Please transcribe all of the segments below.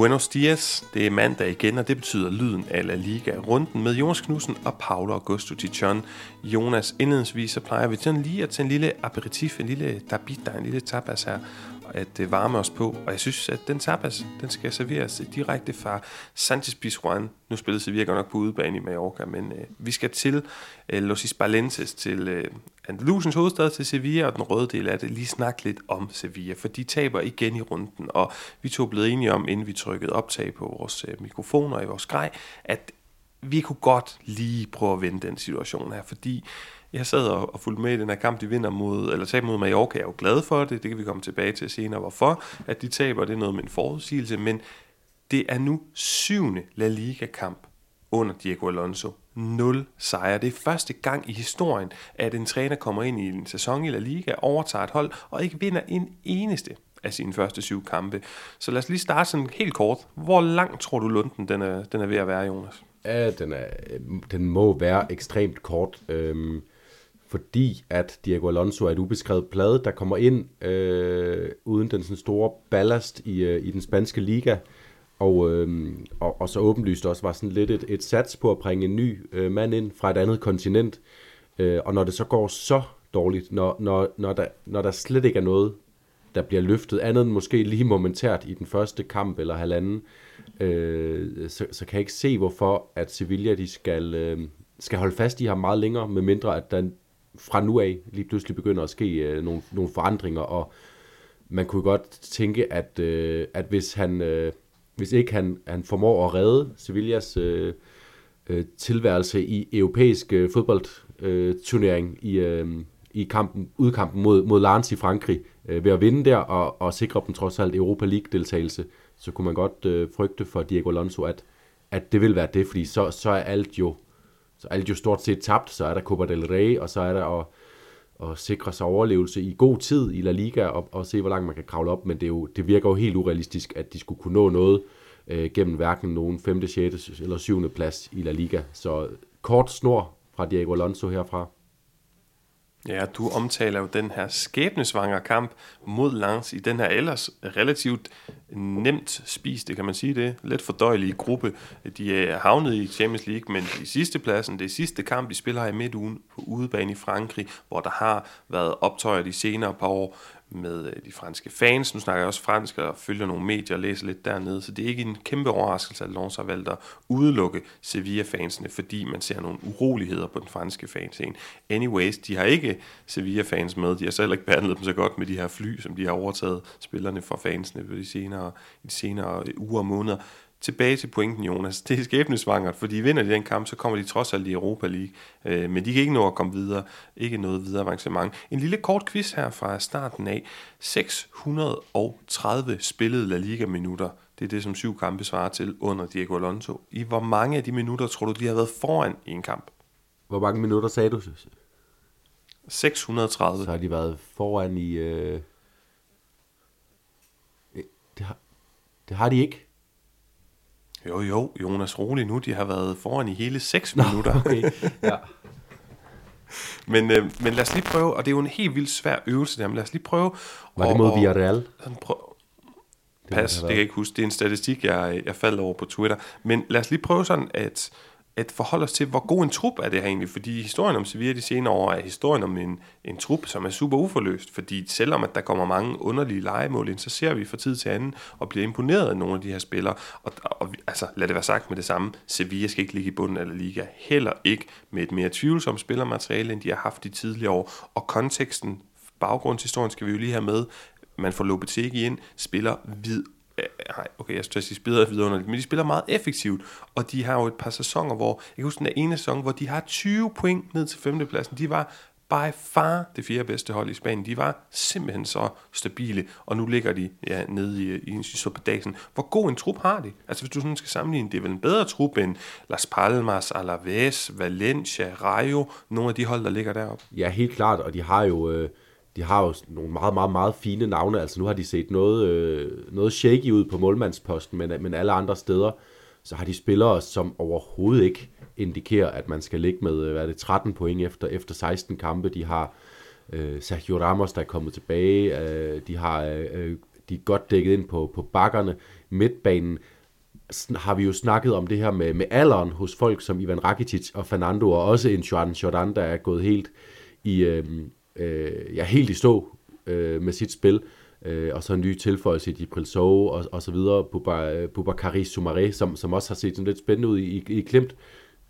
Buenos dias. Det er mandag igen, og det betyder lyden af La Liga. Runden med Jonas Knudsen og Paolo Augusto Tichon. Jonas, indledningsvis så plejer vi sådan lige at tage en lille aperitif, en lille tabita, en lille tapas her, at øh, varme os på. Og jeg synes, at den tapas, den skal serveres direkte fra Sanchez Pizjuan. Nu spillede Sevilla godt nok på udebane i Mallorca, men øh, vi skal til øh, Los Hispalenses, til øh, Andalusiens hovedstad, til Sevilla, og den røde del af det, lige snakke lidt om Sevilla, for de taber igen i runden, og vi to blev enige om, inden vi trykkede optag på vores øh, mikrofoner i vores grej, at vi kunne godt lige prøve at vende den situation her, fordi jeg sad og, og fulgte med i den her kamp, de vinder mod, eller taber mod Mallorca. Jeg er jo glad for det, det kan vi komme tilbage til senere, hvorfor. At de taber, det er noget med en forudsigelse, men det er nu syvende La Liga-kamp under Diego Alonso. Nul sejre. Det er første gang i historien, at en træner kommer ind i en sæson i La Liga, overtager et hold og ikke vinder en eneste af sine første syv kampe. Så lad os lige starte sådan helt kort. Hvor langt tror du Lunden den er, den er ved at være, Jonas? Ja, den, er, den må være ekstremt kort. Øhm, fordi at Diego Alonso er et ubeskrevet plade, der kommer ind øh, uden den sådan store ballast i, øh, i den spanske liga, og, øh, og, og så åbenlyst også var sådan lidt et, et sats på at bringe en ny øh, mand ind fra et andet kontinent. Øh, og når det så går så dårligt, når, når, når, der, når der slet ikke er noget, der bliver løftet, andet end måske lige momentært i den første kamp eller halvanden, øh, så, så kan jeg ikke se, hvorfor at Sevilla de skal, øh, skal holde fast i ham meget længere, med mindre at der fra nu af lige pludselig begynder at ske øh, nogle, nogle forandringer, og man kunne godt tænke, at, øh, at hvis han øh, hvis ikke han, han formår at redde Sevillas øh, øh, tilværelse i europæisk øh, fodboldturnering øh, i, øh, i kampen, udkampen mod, mod Lens i Frankrig, øh, ved at vinde der og, og sikre dem trods alt Europa League-deltagelse, så kunne man godt øh, frygte for Diego Alonso, at, at det vil være det, fordi så, så er alt jo så alt jo stort set tabt, så er der Copa del Rey, og så er der at, at sikre sig overlevelse i god tid i La Liga, og, og se, hvor langt man kan kravle op, men det, er jo, det virker jo helt urealistisk, at de skulle kunne nå noget øh, gennem hverken nogen 5., 6. eller 7. plads i La Liga. Så kort snor fra Diego Alonso herfra. Ja, du omtaler jo den her skæbnesvangre kamp mod Lens i den her ellers relativt nemt spiste, kan man sige det, let fordøjelige gruppe. De er havnet i Champions League, men i sidste pladsen, det sidste kamp, de spiller her i midtugen på udebane i Frankrig, hvor der har været optøjer de senere par år med øh, de franske fans. Nu snakker jeg også fransk og følger nogle medier og læser lidt dernede, så det er ikke en kæmpe overraskelse, at Lens har valgt at udelukke Sevilla-fansene, fordi man ser nogle uroligheder på den franske fanscene. Anyways, de har ikke Sevilla-fans med, de har så heller ikke behandlet dem så godt med de her fly, som de har overtaget spillerne fra fansene i de senere, i de senere øh, uger og måneder tilbage til pointen, Jonas. Det er skæbnesvangert, fordi vinder de den kamp, så kommer de trods alt i Europa League. Øh, men de kan ikke nå at komme videre. Ikke noget videre avancement. En lille kort quiz her fra starten af. 630 spillede La Liga-minutter. Det er det, som syv kampe svarer til under Diego Alonso. I hvor mange af de minutter tror du, de har været foran i en kamp? Hvor mange minutter sagde du? 630. Så har de været foran i... Øh... Det, har, det har de ikke. Jo, jo, Jonas Rolig nu, de har været foran i hele 6 Nå, minutter. Okay. ja. men, øh, men lad os lige prøve, og det er jo en helt vildt svær øvelse der, men lad os lige prøve. Var det mod Villarreal? Prøv, pas, det, det kan jeg ikke huske. Det er en statistik, jeg, jeg faldt over på Twitter. Men lad os lige prøve sådan, at at forholde os til, hvor god en trup er det her egentlig, fordi historien om Sevilla de senere år er historien om en, en trup, som er super uforløst, fordi selvom at der kommer mange underlige legemål ind, så ser vi fra tid til anden og bliver imponeret af nogle af de her spillere, og, og altså lad det være sagt med det samme, Sevilla skal ikke ligge i bunden af La Liga, heller ikke med et mere tvivlsomt spillermateriale, end de har haft de tidligere år, og konteksten, baggrundshistorien skal vi jo lige have med, man får Lopetegi ind, spiller vid Øh, nej, okay, jeg synes, de spiller vidunderligt, men de spiller meget effektivt, og de har jo et par sæsoner, hvor, jeg kan huske den ene sæson, hvor de har 20 point ned til femtepladsen, de var by far det fjerde bedste hold i Spanien. De var simpelthen så stabile, og nu ligger de ja, nede i, i, i suppedagen. Hvor god en trup har de? Altså hvis du sådan skal sammenligne, det er vel en bedre trup end Las Palmas, Alaves, Valencia, Rayo, nogle af de hold, der ligger deroppe. Ja, helt klart, og de har jo... Øh de har jo nogle meget, meget, meget fine navne. Altså nu har de set noget, øh, noget shaky ud på målmandsposten, men, men alle andre steder, så har de spillere, som overhovedet ikke indikerer, at man skal ligge med øh, hvad er det, 13 point efter, efter 16 kampe. De har øh, Sergio Ramos, der er kommet tilbage. Øh, de har øh, øh de er godt dækket ind på, på bakkerne. Midtbanen har vi jo snakket om det her med, med alderen hos folk som Ivan Rakitic og Fernando, og også en Joan Jordan, der er gået helt i, øh, øh, ja, helt i stå øh, med sit spil. Øh, og så en ny tilføjelse i Dibril Sow og, og så videre, Bubakari øh, Soumaré, som, som også har set sådan lidt spændende ud i, i, i Klimt.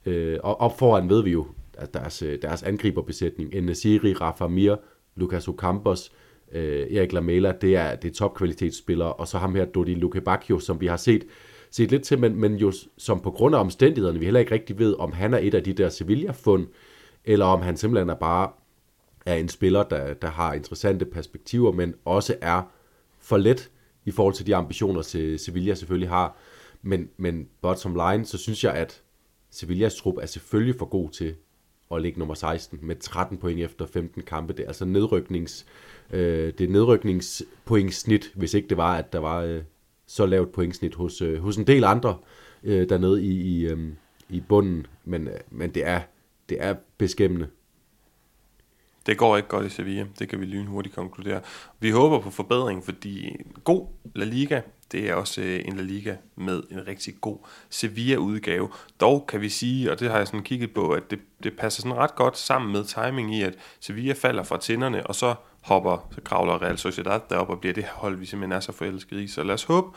Øh, og op foran ved vi jo, at deres, øh, deres angriberbesætning, Nesiri, Rafa Mir, Lucas Ocampos, øh, Erik Lamela, det er, det er topkvalitetsspillere, og så ham her, Dodi Lukebakio, som vi har set, set lidt til, men, men jo som på grund af omstændighederne, vi heller ikke rigtig ved, om han er et af de der Sevilla-fund, eller om han simpelthen er bare er en spiller, der, der har interessante perspektiver, men også er for let i forhold til de ambitioner, Sevilla selvfølgelig har. Men, men bottom line, så synes jeg, at Sevillas trup er selvfølgelig for god til at ligge nummer 16 med 13 point efter 15 kampe. Det er altså nedryknings, øh, det er nedrykningspointsnit, hvis ikke det var, at der var øh, så lavt pointsnit hos, øh, hos en del andre øh, dernede i, i, øh, i bunden. Men, øh, men det, er, det er beskæmmende. Det går ikke godt i Sevilla, det kan vi lynhurtigt konkludere. Vi håber på forbedring, fordi god La Liga, det er også øh, en La Liga med en rigtig god Sevilla-udgave. Dog kan vi sige, og det har jeg sådan kigget på, at det, det passer sådan ret godt sammen med timing i, at Sevilla falder fra tænderne, og så hopper, så kravler Real Sociedad derop og bliver det hold, vi simpelthen er så forelsket i. Så lad os håbe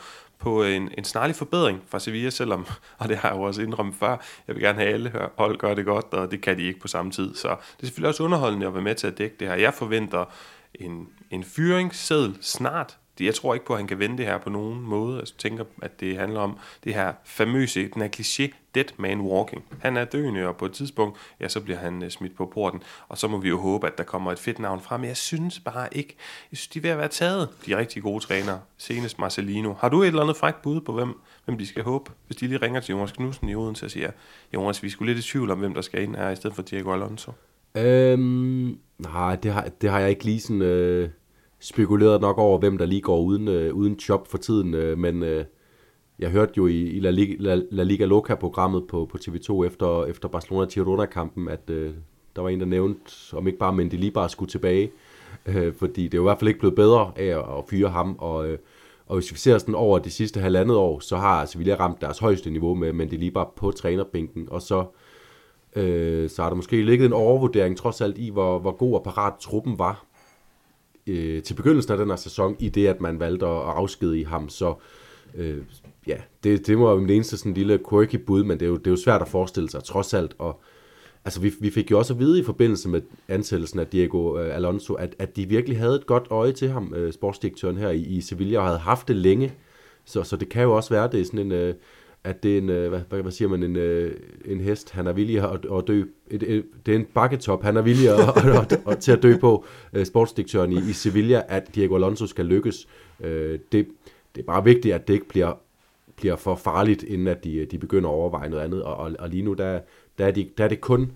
på en, en snarlig forbedring fra Sevilla, selvom, og det har jeg jo også indrømt før, jeg vil gerne have alle hold gør det godt, og det kan de ikke på samme tid. Så det er selvfølgelig også underholdende at være med til at dække det her. Jeg forventer en, en fyringsseddel snart jeg tror ikke på, at han kan vende det her på nogen måde. Altså, jeg tænker, at det handler om det her famøse, den her kliché, dead man walking. Han er døende, og på et tidspunkt, ja, så bliver han øh, smidt på porten. Og så må vi jo håbe, at der kommer et fedt navn frem. Jeg synes bare ikke, jeg synes, de er ved at være taget, de rigtig gode trænere. Senest Marcelino. Har du et eller andet frækt bud på, hvem, hvem de skal håbe? Hvis de lige ringer til Jonas Knudsen i Odense og siger, Jonas, vi skulle lidt i tvivl om, hvem der skal ind her, i stedet for Diego Alonso. Øhm, nej, det har, det har jeg ikke lige sådan... Øh spekuleret nok over, hvem der lige går uden, øh, uden job for tiden, øh, men øh, jeg hørte jo i, i La, Liga, La, La Liga Loca-programmet på, på TV2 efter, efter Barcelona-Tirona-kampen, at øh, der var en, der nævnte, om ikke bare Mendy lige bare skulle tilbage, øh, fordi det er jo i hvert fald ikke blevet bedre af at, at fyre ham, og, øh, og hvis vi ser sådan over de sidste halvandet år, så har Sevilla ramt deres højeste niveau med Mendy lige bare på trænerbænken, og så øh, så har der måske ligget en overvurdering trods alt i, hvor, hvor god og parat truppen var øh, til begyndelsen af den her sæson, i det, at man valgte at afskedige ham. Så øh, ja, det, det var jo den eneste sådan lille quirky bud, men det er, jo, det er jo svært at forestille sig, trods alt. Og, altså, vi, vi fik jo også at vide i forbindelse med ansættelsen af Diego øh, Alonso, at, at de virkelig havde et godt øje til ham, øh, sportsdirektøren her i, i Sevilla, og havde haft det længe. Så, så det kan jo også være, det er sådan en... Øh, at det er en, øh, hvad, hvad, hvad siger man, en, øh, en hest, han er villig at, at dø. Et, et, det er en bakketop, han er villig at, at, at, at, til at dø på. Øh, sportsdirektøren i, i Sevilla, at Diego Alonso skal lykkes. Det, det er bare vigtigt, at det ikke bliver, bliver for farligt, inden at de, de begynder at overveje noget andet. Og, og, og lige nu, der, der, er de, der er det kun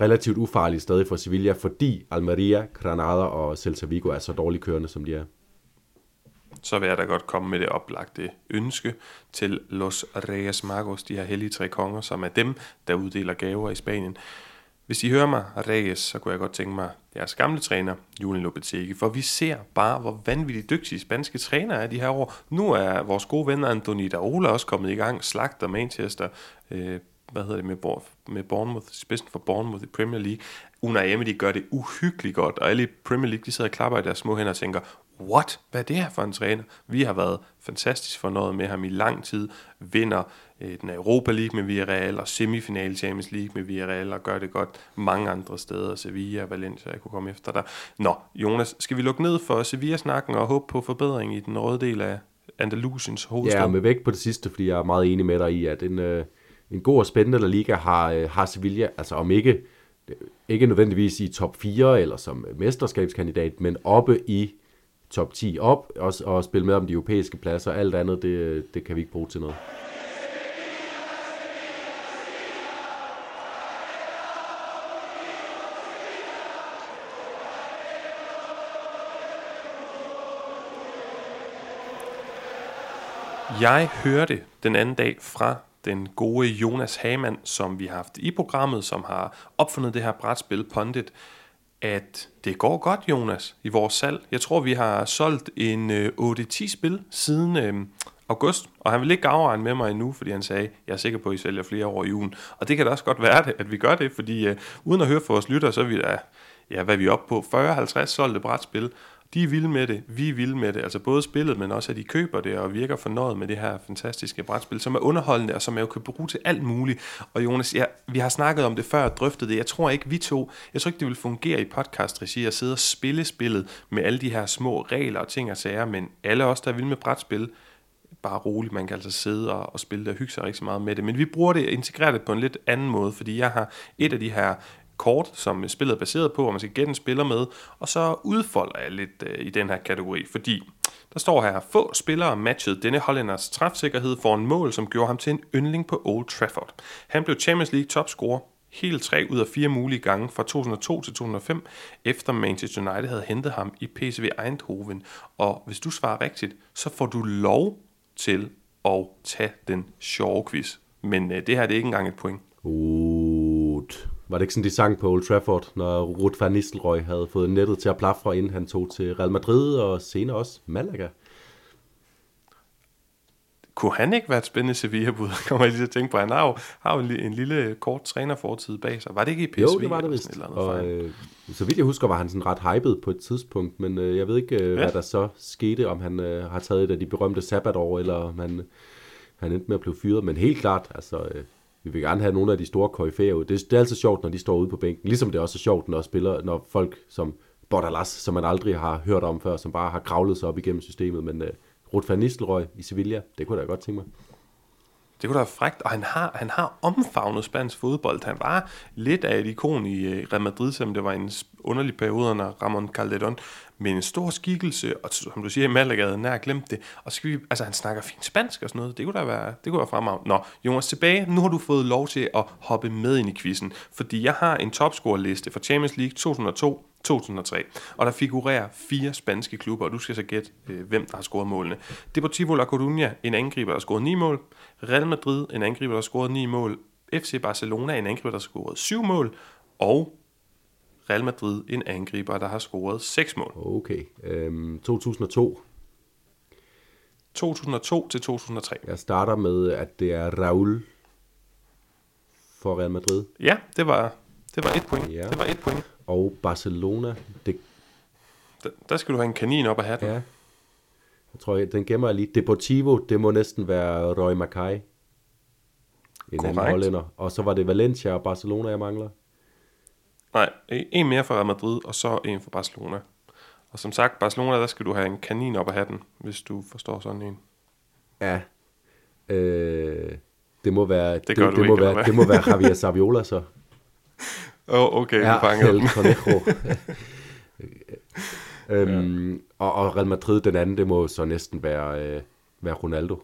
relativt ufarligt stadig for Sevilla, fordi Almeria, Granada og Celta Vigo er så dårligt kørende, som de er så vil jeg da godt komme med det oplagte ønske til Los Reyes Magos, de her hellige tre konger, som er dem, der uddeler gaver i Spanien. Hvis I hører mig, Reyes, så kunne jeg godt tænke mig jeres gamle træner, Julian Lopetegui, for vi ser bare, hvor vanvittigt dygtige spanske træner er de her år. Nu er vores gode ven Antoni Ola også kommet i gang, slagter Manchester, øh, hvad hedder det, med, med Bournemouth, spidsen for Bournemouth i Premier League. Unai Emery gør det uhyggeligt godt, og alle i Premier League, de sidder og klapper i deres små hænder og tænker, what? Hvad er det her for en træner? Vi har været fantastisk fornøjet med ham i lang tid, vinder øh, den Europa League med Villarreal og semifinale Champions League med Villarreal og gør det godt mange andre steder, Sevilla Valencia, jeg kunne komme efter dig. Nå, Jonas, skal vi lukke ned for Sevilla-snakken og håbe på forbedring i den røde del af Andalusiens hovedstad? Ja, med vægt på det sidste, fordi jeg er meget enig med dig i, at en, øh, en god og spændende La Liga har, øh, har Sevilla, altså om ikke ikke nødvendigvis i top 4 eller som mesterskabskandidat, men oppe i top 10 op, og, og spille med om de europæiske pladser. Alt andet, det, det kan vi ikke bruge til noget. Jeg hørte den anden dag fra den gode Jonas Hamann, som vi har haft i programmet, som har opfundet det her brætspil Pondit, at det går godt, Jonas, i vores salg. Jeg tror, vi har solgt en øh, 8-10 spil siden øh, august, og han vil ikke afregne med mig endnu, fordi han sagde, jeg er sikker på, at I sælger flere over i. Og det kan da også godt være det, at vi gør det, fordi øh, uden at høre fra vores lytter, så er vi da, ja, hvad er vi oppe på, 40-50 solgte brætspil, de er vilde med det, vi er vilde med det, altså både spillet, men også at de køber det og virker fornøjet med det her fantastiske brætspil, som er underholdende og som jeg jo kan bruge til alt muligt. Og Jonas, ja, vi har snakket om det før og drøftet det. Jeg tror ikke, vi to, jeg tror ikke, det vil fungere i podcast-regi at sidde og spille spillet med alle de her små regler og ting og sager, men alle os, der er vilde med brætspil, bare roligt, man kan altså sidde og, og spille det og hygge sig rigtig meget med det. Men vi bruger det integreret det på en lidt anden måde, fordi jeg har et af de her kort, som spillet er baseret på, hvor man skal gætte en spiller med, og så udfolder jeg lidt øh, i den her kategori, fordi der står her, få spillere matchede denne hollænders træfsikkerhed for en mål, som gjorde ham til en yndling på Old Trafford. Han blev Champions League topscorer helt tre ud af fire mulige gange fra 2002 til 2005, efter Manchester United havde hentet ham i PSV Eindhoven. Og hvis du svarer rigtigt, så får du lov til at tage den sjove quiz. Men øh, det her det er ikke engang et point. Uh, var det ikke sådan, de sang på Old Trafford, når Ruud van Nistelrooy havde fået nettet til at plafre, inden han tog til Real Madrid og senere også Malaga? Kunne han ikke være et spændende Sevilla-bud? Kommer jeg lige til at tænke på. Han har jo, har jo en lille kort trænerfortid bag sig. Var det ikke i PSV? Jo, det var det vist. Og, øh, så vidt jeg husker, var han sådan ret hyped på et tidspunkt, men øh, jeg ved ikke, øh, ja. hvad der så skete, om han øh, har taget et af de berømte sabbatår, eller om han, han endte med at blive fyret. Men helt klart, altså, øh, vi vil gerne have nogle af de store koryfærer ud. Det, det er altid sjovt, når de står ude på bænken. Ligesom det er også sjovt, når, spiller, når folk som Bordalas, som man aldrig har hørt om før, som bare har kravlet sig op igennem systemet. Men øh, uh, Ruud van Nistelrooy i Sevilla, det kunne jeg da godt tænke mig. Det kunne da være frækt, og han har, han har omfavnet spansk fodbold. Han var lidt af et ikon i øh, Real Madrid, selvom det var en underlig periode under Ramon Calderón, men en stor skikkelse, og som du siger, i Malaga havde nær glemt det, og skal vi, altså han snakker fint spansk og sådan noget, det kunne da være, det kunne være fremragende. Nå, Jonas, tilbage, nu har du fået lov til at hoppe med ind i quizzen, fordi jeg har en topscore-liste for Champions League 2002, 2003. Og der figurerer fire spanske klubber, og du skal så gætte, øh, hvem der har scoret målene. Deportivo La Coruña, en angriber, der har scoret 9 mål. Real Madrid, en angriber, der har scoret 9 mål. FC Barcelona, en angriber, der har scoret 7 mål. Og Real Madrid, en angriber, der har scoret 6 mål. Okay. Øhm, 2002. 2002 til 2003. Jeg starter med, at det er Raul for Real Madrid. Ja, det var, det var et point. Ja. Det var et point. Og Barcelona, det... Der, der skal du have en kanin op af hatten. Ja. Jeg tror, den gemmer jeg lige. Deportivo, det må næsten være Roy Mackay. En Correct. anden hollænder. Og så var det Valencia og Barcelona, jeg mangler. Nej, en mere for Real Madrid, og så en for Barcelona. Og som sagt, Barcelona, der skal du have en kanin op af hatten, hvis du forstår sådan en. Ja. Øh, det må være, det, det, det, må være, det må være Javier Saviola, så. Åh, oh, okay, ja, du fanger El Conejo. øhm, ja. og, og Real Madrid, den anden, det må så næsten være, øh, være Ronaldo.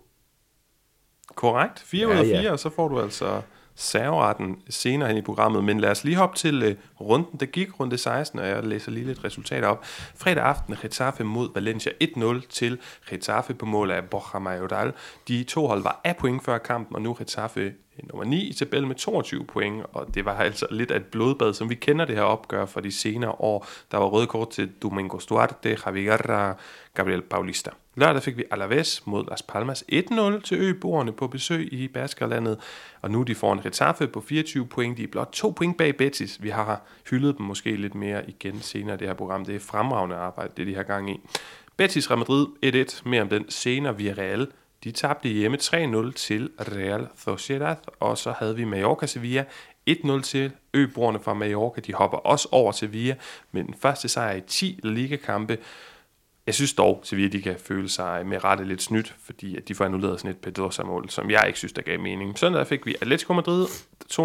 Korrekt. 4 ja, ud af 4, ja. og så får du altså serveretten senere hen i programmet, men lad os lige hoppe til uh, runden. Det gik runde 16, og jeg læser lige lidt resultater op. Fredag aften, Getafe mod Valencia 1-0 til Getafe på mål af Borja Mayoral. De to hold var af point før kampen, og nu Getafe nummer 9 i tabellen med 22 point, og det var altså lidt af et blodbad, som vi kender det her opgør fra de senere år. Der var røde kort til Domingo Duarte, Javier Gabriel Paulista. Lørdag fik vi Alaves mod Las Palmas 1-0 til øboerne på besøg i Baskerlandet, og nu de får en Retaffe på 24 point. De er blot to point bag Betis. Vi har hyldet dem måske lidt mere igen senere i det her program. Det er fremragende arbejde, det de har gang i. Betis Real Madrid 1-1, mere om den senere via Real de tabte hjemme 3-0 til Real Sociedad, og så havde vi Mallorca Sevilla 1-0 til øboerne fra Mallorca. De hopper også over Sevilla, men den første sejr i 10 ligakampe. Jeg synes dog, Sevilla de kan føle sig med rette lidt snydt, fordi at de får annulleret sådan et Pedrosa-mål, som jeg ikke synes, der gav mening. Søndag fik vi Atletico Madrid 2-0,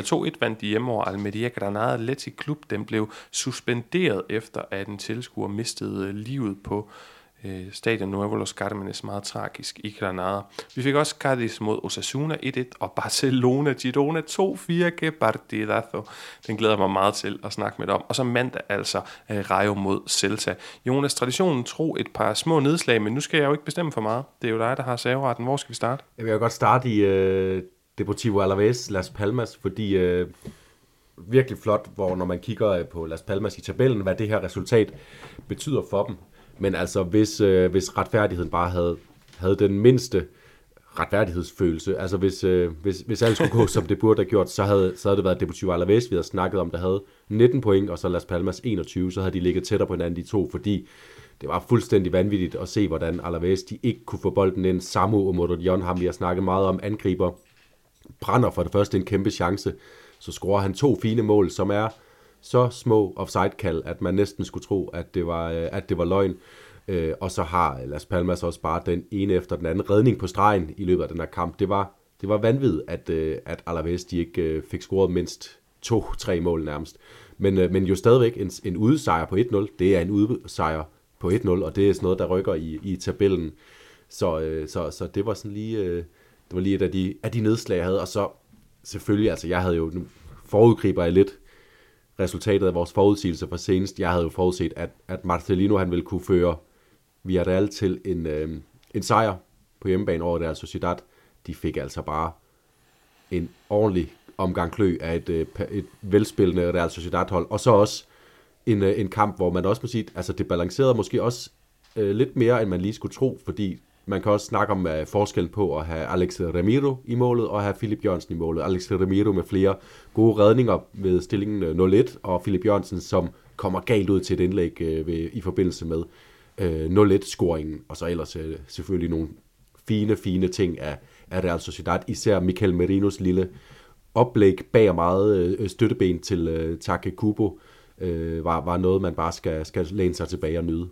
2-1 vandt de hjemme over Almeria Granada Athletic Klub. Den blev suspenderet efter, at en tilskuer mistede livet på øh, Øh, stadion Nuevo Los Carmenes meget tragisk i Granada. Vi fik også Cadiz mod Osasuna 1-1 og Barcelona Girona 2-4 que partidazo. Den glæder jeg mig meget til at snakke med dig om. Og så mandag altså øh, Rayo mod Celta. Jonas, traditionen tro et par små nedslag, men nu skal jeg jo ikke bestemme for meget. Det er jo dig, der har saveretten. Hvor skal vi starte? Jeg vil godt starte i øh, Deportivo Alaves Las Palmas, fordi øh, virkelig flot, hvor når man kigger øh, på Las Palmas i tabellen, hvad det her resultat betyder for dem. Men altså, hvis, øh, hvis retfærdigheden bare havde, havde den mindste retfærdighedsfølelse, altså hvis, øh, hvis, hvis alt skulle gå, som det burde have gjort, så havde, så havde det været Deportivo Alaves, vi havde snakket om, der havde 19 point, og så Las Palmas 21, så havde de ligget tættere på hinanden, de to, fordi det var fuldstændig vanvittigt at se, hvordan Alaves de ikke kunne få bolden ind. Samu og Modrion, ham vi har snakket meget om, angriber, brænder for det første en kæmpe chance, så scorer han to fine mål, som er så små offside-kald, at man næsten skulle tro, at det var, øh, at det var løgn. Øh, og så har Las Palmas også bare den ene efter den anden redning på stregen i løbet af den her kamp. Det var, det var vanvittigt, at, øh, at Alaves de ikke øh, fik scoret mindst to-tre mål nærmest. Men, øh, men jo stadigvæk en, en udesejr på 1-0. Det er en udesejr på 1-0, og det er sådan noget, der rykker i, i tabellen. Så, øh, så, så det var sådan lige, det var lige et af de, af de nedslag, jeg havde. Og så selvfølgelig, altså jeg havde jo, nu forudgriber jeg lidt resultatet af vores forudsigelse for senest. Jeg havde jo forudset, at, at Marcelino han ville kunne føre Villarreal til en, øh, en sejr på hjemmebane over Real Sociedad. De fik altså bare en ordentlig omgang klø af et, øh, et velspillende Real Sociedad-hold. Og så også en, øh, en kamp, hvor man også må sige, altså det balancerede måske også øh, lidt mere, end man lige skulle tro, fordi man kan også snakke om uh, forskellen på at have Alex Ramiro i målet og have Philip Jørgensen i målet. Alex Ramiro med flere gode redninger ved stillingen øh, 0-1, og Philip Jørgensen, som kommer galt ud til et indlæg uh, ved, i forbindelse med øh, uh, 0-1-scoringen, og så ellers uh, selvfølgelig nogle fine, fine ting af, af Real Sociedad. Især Michael Merinos lille oplæg bag meget uh, støtteben til Take Kubo var, var noget, man bare skal, skal læne sig tilbage og nyde.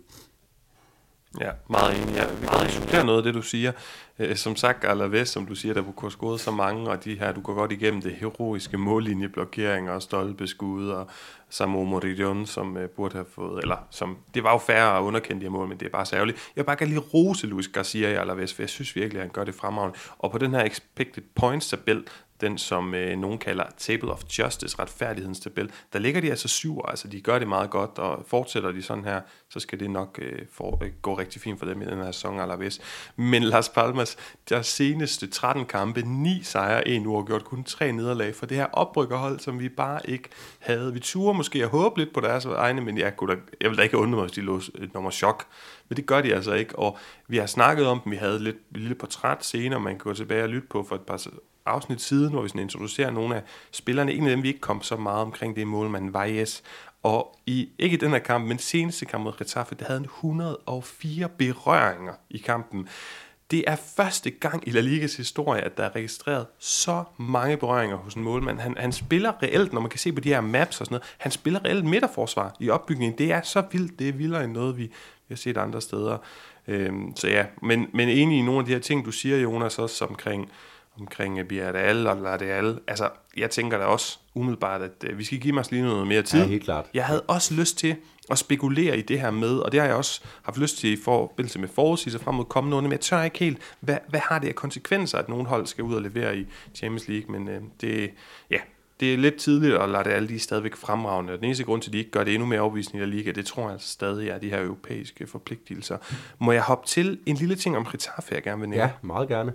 Ja, meget enig. Ja, vi kan supplere noget af det, du siger. Øh, som sagt, Alaves, som du siger, der kunne have så mange, og de her, du går godt igennem det heroiske mållinjeblokeringer og stolpeskud og Samu Morillon, som øh, burde have fået, eller som, det var jo færre at underkende de mål, men det er bare særligt. Jeg vil bare gerne lige rose Luis Garcia i Alaves, for jeg synes virkelig, at han gør det fremragende. Og på den her expected points tabel, den som øh, nogen kalder Table of Justice, retfærdighedens tabel, der ligger de altså syv, altså de gør det meget godt, og fortsætter de sådan her, så skal det nok øh, for, øh, gå rigtig fint for dem i den her sæson Alaves. Men Las Palmas, der seneste 13 kampe, 9 sejre, en uafgjort, kun tre nederlag for det her oprykkerhold, som vi bare ikke havde. Vi turde måske at håbe lidt på deres egne, men jeg, kunne da, jeg vil da ikke undre mig, hvis de lå et nummer chok. Men det gør de altså ikke, og vi har snakket om dem, vi havde lidt lille portræt senere, man kan gå tilbage og lytte på for et par afsnit siden, hvor vi sådan introducerer nogle af spillerne. En af dem, vi ikke kom så meget omkring, det er målmanden Valles. Og i, ikke i den her kamp, men seneste kamp mod Getafe, der havde han 104 berøringer i kampen. Det er første gang i La Ligas historie, at der er registreret så mange berøringer hos en målmand. Han, han spiller reelt, når man kan se på de her maps og sådan noget, han spiller reelt midterforsvar i opbygningen. Det er så vildt, det er vildere end noget, vi, vi har set andre steder. Øhm, så ja, men, men enig i nogle af de her ting, du siger, Jonas, også omkring omkring Villarreal og Ladeal. Altså, jeg tænker da også umiddelbart, at uh, vi skal give os lige noget mere tid. Ja, helt klart. Jeg havde også lyst til at spekulere i det her med, og det har jeg også haft lyst til i forbindelse med forudsigelser frem mod kommende år, men jeg tør ikke helt, hvad, hvad har det af konsekvenser, at nogen hold skal ud og levere i Champions League, men uh, det, ja, det er lidt tidligt at lade alle de stadigvæk fremragende. Den eneste grund til, at de ikke gør det endnu mere overbevisende i La Liga, det tror jeg altså stadig er de her europæiske forpligtelser. Må jeg hoppe til en lille ting om Getafe, jeg gerne vil nævne? Ja, meget gerne.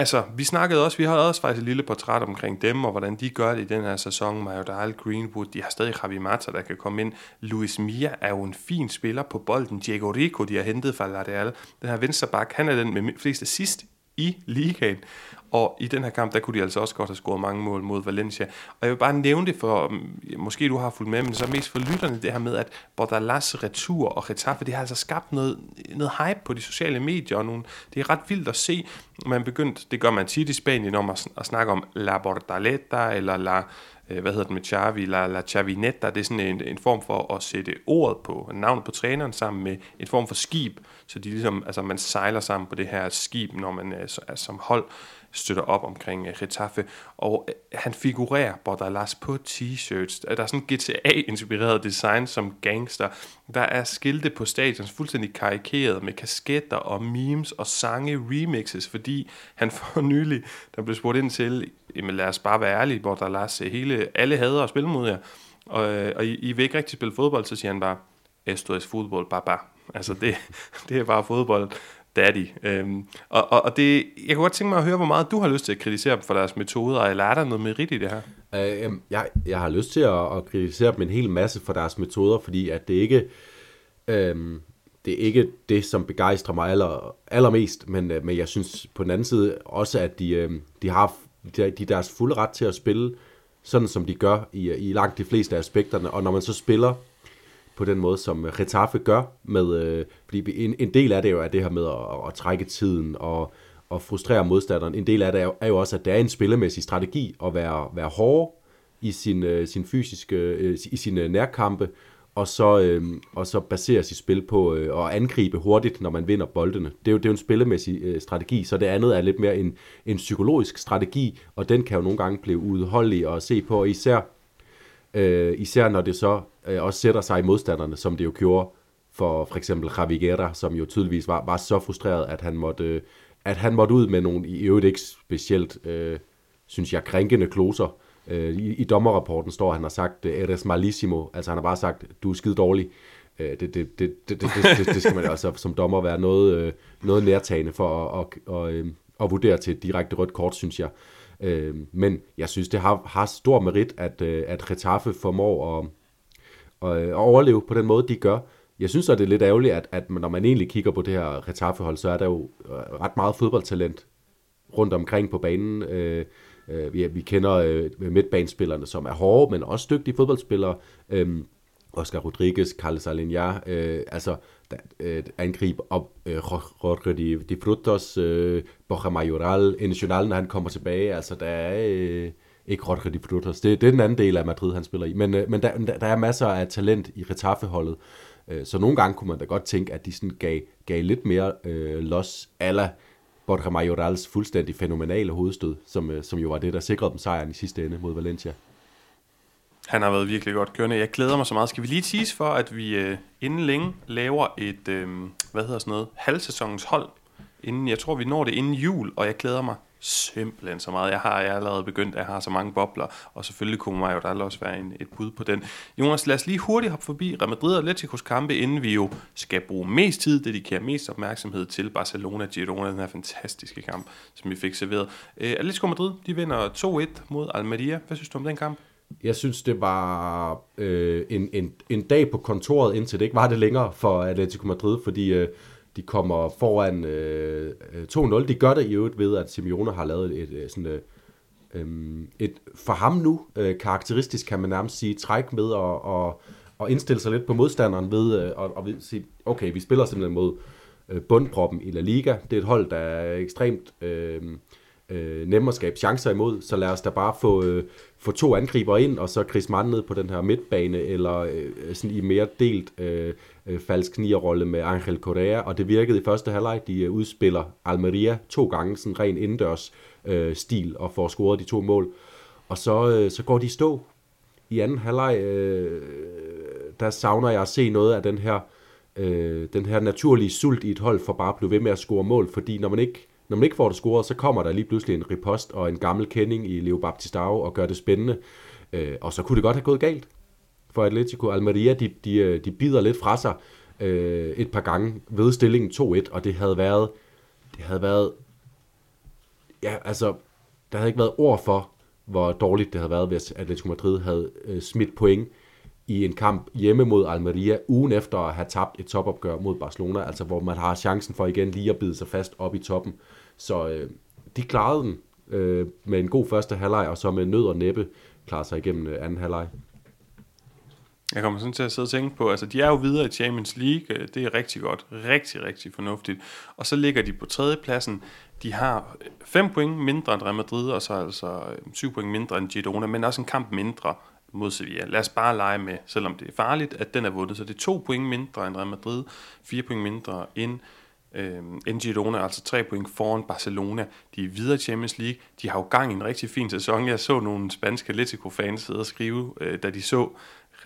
Altså, vi snakkede også, vi havde også faktisk et lille portræt omkring dem, og hvordan de gør det i den her sæson. Majordal, Greenwood, de har stadig Javi Mata, der kan komme ind. Luis Mia er jo en fin spiller på bolden. Diego Rico, de har hentet fra Ladeal. Den her venstreback, han er den med flest assist i ligaen. Og i den her kamp, der kunne de altså også godt have scoret mange mål mod Valencia. Og jeg vil bare nævne det for, mm, måske du har fulgt med, men så mest for lytterne, det her med, at Bordalas retur og Getafe, det har altså skabt noget, noget hype på de sociale medier, og nogle, det er ret vildt at se. Man begyndt, det gør man tit i Spanien, om at, at snakke om La Bordaleta, eller La øh, hvad hedder det med Chavi, La, La Chavinetta, det er sådan en, en form for at sætte ordet på, navnet på træneren sammen med en form for skib, så de ligesom, altså man sejler sammen på det her skib, når man øh, altså, som hold støtter op omkring uh, Getafe, og uh, han figurerer Bordalas på t-shirts. Der er sådan GTA-inspireret design som gangster. Der er skilte på stadion, fuldstændig karikeret med kasketter og memes og sange remixes, fordi han for nylig, der blev spurgt ind til, jamen lad os bare være ærlige, Bordalas, hele, alle hader at spille mod jer, og, øh, og I, I vil ikke rigtig spille fodbold, så siger han bare, esto es fodbold, baba. Altså det, det er bare fodbold. daddy. Øhm, og, og, og det, jeg kunne godt tænke mig at høre, hvor meget du har lyst til at kritisere dem for deres metoder, eller er der noget merit i det her? Øh, jeg, jeg har lyst til at, at kritisere dem en hel masse for deres metoder, fordi at det ikke... Øhm, det er ikke det, som begejstrer mig aller, allermest, men, øh, men jeg synes på den anden side også, at de, øh, de har de, de deres fulde ret til at spille sådan, som de gør i, i langt de fleste aspekterne. Og når man så spiller på den måde, som Getafe gør, med, øh, fordi en, en del af det jo er det her med at, at trække tiden og, og frustrere modstanderen. En del af det er jo, er jo også, at det er en spillemæssig strategi at være, være hård i sin, øh, sin fysiske, øh, i sine øh, nærkampe, og så, øh, og så basere sit spil på øh, at angribe hurtigt, når man vinder boldene. Det er jo, det er jo en spillemæssig øh, strategi, så det andet er lidt mere en, en psykologisk strategi, og den kan jo nogle gange blive udholdelig at se på, og især, øh, især når det så øh, også sætter sig i modstanderne, som det jo gjorde for for eksempel Javi som jo tydeligvis var, var så frustreret, at han måtte, øh, at han måtte ud med nogle i øvrigt ikke specielt, øh, synes jeg, krænkende kloser, Øh, i, I dommerrapporten står, at han har sagt, eh, eres malissimo, altså han har bare sagt, du er skide dårlig. Øh, det, det, det, det, det, det, det skal man altså som dommer være noget, øh, noget nærtagende for at, at, at, at, at vurdere til et direkte rødt kort, synes jeg. Øh, men jeg synes, det har, har stor merit, at, øh, at Retaffe formår at, at, overleve på den måde, de gør. Jeg synes at det er lidt ærgerligt, at, at når man egentlig kigger på det her Retaffe-hold, så er der jo ret meget fodboldtalent rundt omkring på banen. Øh, Øh, vi, vi kender øh, midtbanespillerne, som er hårde, men også dygtige fodboldspillere. Øh, Oscar Rodriguez, Carlos Alenya, øh, altså øh, angreb op øh, Jorge de, de Frutos, øh, Borja Majoral, Nacional, når han kommer tilbage, altså der er øh, ikke Jorge de Frutos, det, det er den anden del af Madrid, han spiller i, men, øh, men der, der er masser af talent i Retafe-holdet, øh, så nogle gange kunne man da godt tænke, at de sådan gav, gav lidt mere øh, los ala Borja Majorals fuldstændig fænomenale hovedstød, som, øh, som jo var det, der sikrede dem sejren i sidste ende mod Valencia. Han har været virkelig godt kørende. Jeg glæder mig så meget. Skal vi lige tease for, at vi øh, inden længe laver et, øh, hvad hedder sådan noget, halvsæsonens hold. Inden, jeg tror, vi når det inden jul, og jeg glæder mig simpelthen så meget. Jeg har jeg allerede begyndt at have så mange bobler, og selvfølgelig kunne mig jo der også være en, et bud på den. Jonas, lad os lige hurtigt hoppe forbi Real Madrid og Atleticos kampe, inden vi jo skal bruge mest tid, dedikere mest opmærksomhed til Barcelona Girona, den her fantastiske kamp, som vi fik serveret. Uh, Atletico Madrid, de vinder 2-1 mod Almeria. Hvad synes du om den kamp? Jeg synes, det var øh, en, en, en dag på kontoret, indtil det ikke var det længere for Atletico Madrid, fordi øh, de kommer foran øh, øh, 2-0. De gør det i øvrigt ved, at Simeone har lavet et, et, sådan, øh, øhm, et for ham nu øh, karakteristisk, kan man nærmest sige, træk med at, og, og indstille sig lidt på modstanderen ved øh, at, ved, sige, okay, vi spiller simpelthen mod øh, bundproppen i La Liga. Det er et hold, der er ekstremt øh, øh, nemme at skabe chancer imod, så lad os da bare få, øh, få to angriber ind, og så Chris Mann ned på den her midtbane, eller øh, sådan i mere delt øh, øh, falsk nierrolle med Angel Correa, og det virkede i første halvleg. De øh, udspiller Almeria to gange, sådan ren indendørs øh, stil, og får scoret de to mål. Og så, øh, så går de stå. I anden halvleg, øh, der savner jeg at se noget af den her, øh, den her naturlige sult i et hold for bare at blive ved med at score mål, fordi når man ikke når man ikke får det scoret, så kommer der lige pludselig en ripost og en gammel kending i Leo Baptistao og gør det spændende. Øh, og så kunne det godt have gået galt for Atletico. Almeria, de, de, øh, de bider lidt fra sig øh, et par gange ved stillingen 2-1, og det havde været, det havde været, ja, altså, der havde ikke været ord for, hvor dårligt det havde været, hvis Atletico Madrid havde øh, smidt point i en kamp hjemme mod Almeria, ugen efter at have tabt et topopgør mod Barcelona, altså hvor man har chancen for igen lige at bide sig fast op i toppen. Så øh, de klarede den øh, med en god første halvleg, og så med nød og næppe klarede sig igennem øh, anden halvleg. Jeg kommer sådan til at sidde og tænke på, altså de er jo videre i Champions League, øh, det er rigtig godt, rigtig, rigtig fornuftigt. Og så ligger de på tredjepladsen, de har øh, 5 point mindre end Real Madrid, og så altså øh, 7 point mindre end Girona, men også en kamp mindre mod Sevilla. Lad os bare lege med, selvom det er farligt, at den er vundet, så det er to point mindre end Real Madrid, fire point mindre end øh, end Girona, altså tre point foran Barcelona. De er videre i Champions League. De har jo gang i en rigtig fin sæson. Jeg så nogle spanske Atletico-fans sidde og skrive, øh, da de så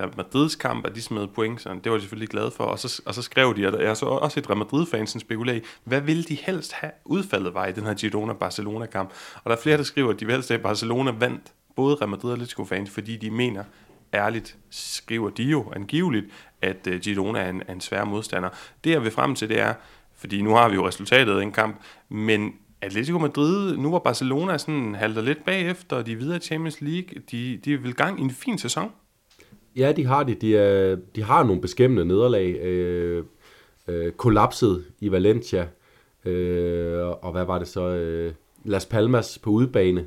Real Madrids kamp, at de smed point, så det var de selvfølgelig glade for. Og så, og så skrev de, at jeg så også et Real Madrid-fans spekulere spekulerer i, hvad vil de helst have udfaldet var i den her Girona-Barcelona-kamp? Og der er flere, der skriver, at de vil helst have, at Barcelona vandt både Real Madrid og Atletico-fans, fordi de mener, ærligt skriver de jo angiveligt, at øh, Girona er en, er en svær modstander. Det jeg vil frem til, det er, fordi nu har vi jo resultatet af en kamp, men Atletico Madrid, nu var Barcelona sådan halter lidt bagefter, og de er videre Champions League, de, de vil gang i en fin sæson. Ja, de har det. De, er, de har nogle beskæmmende nederlag. Øh, øh, kollapset i Valencia, øh, og hvad var det så? Øh, Las Palmas på udebane,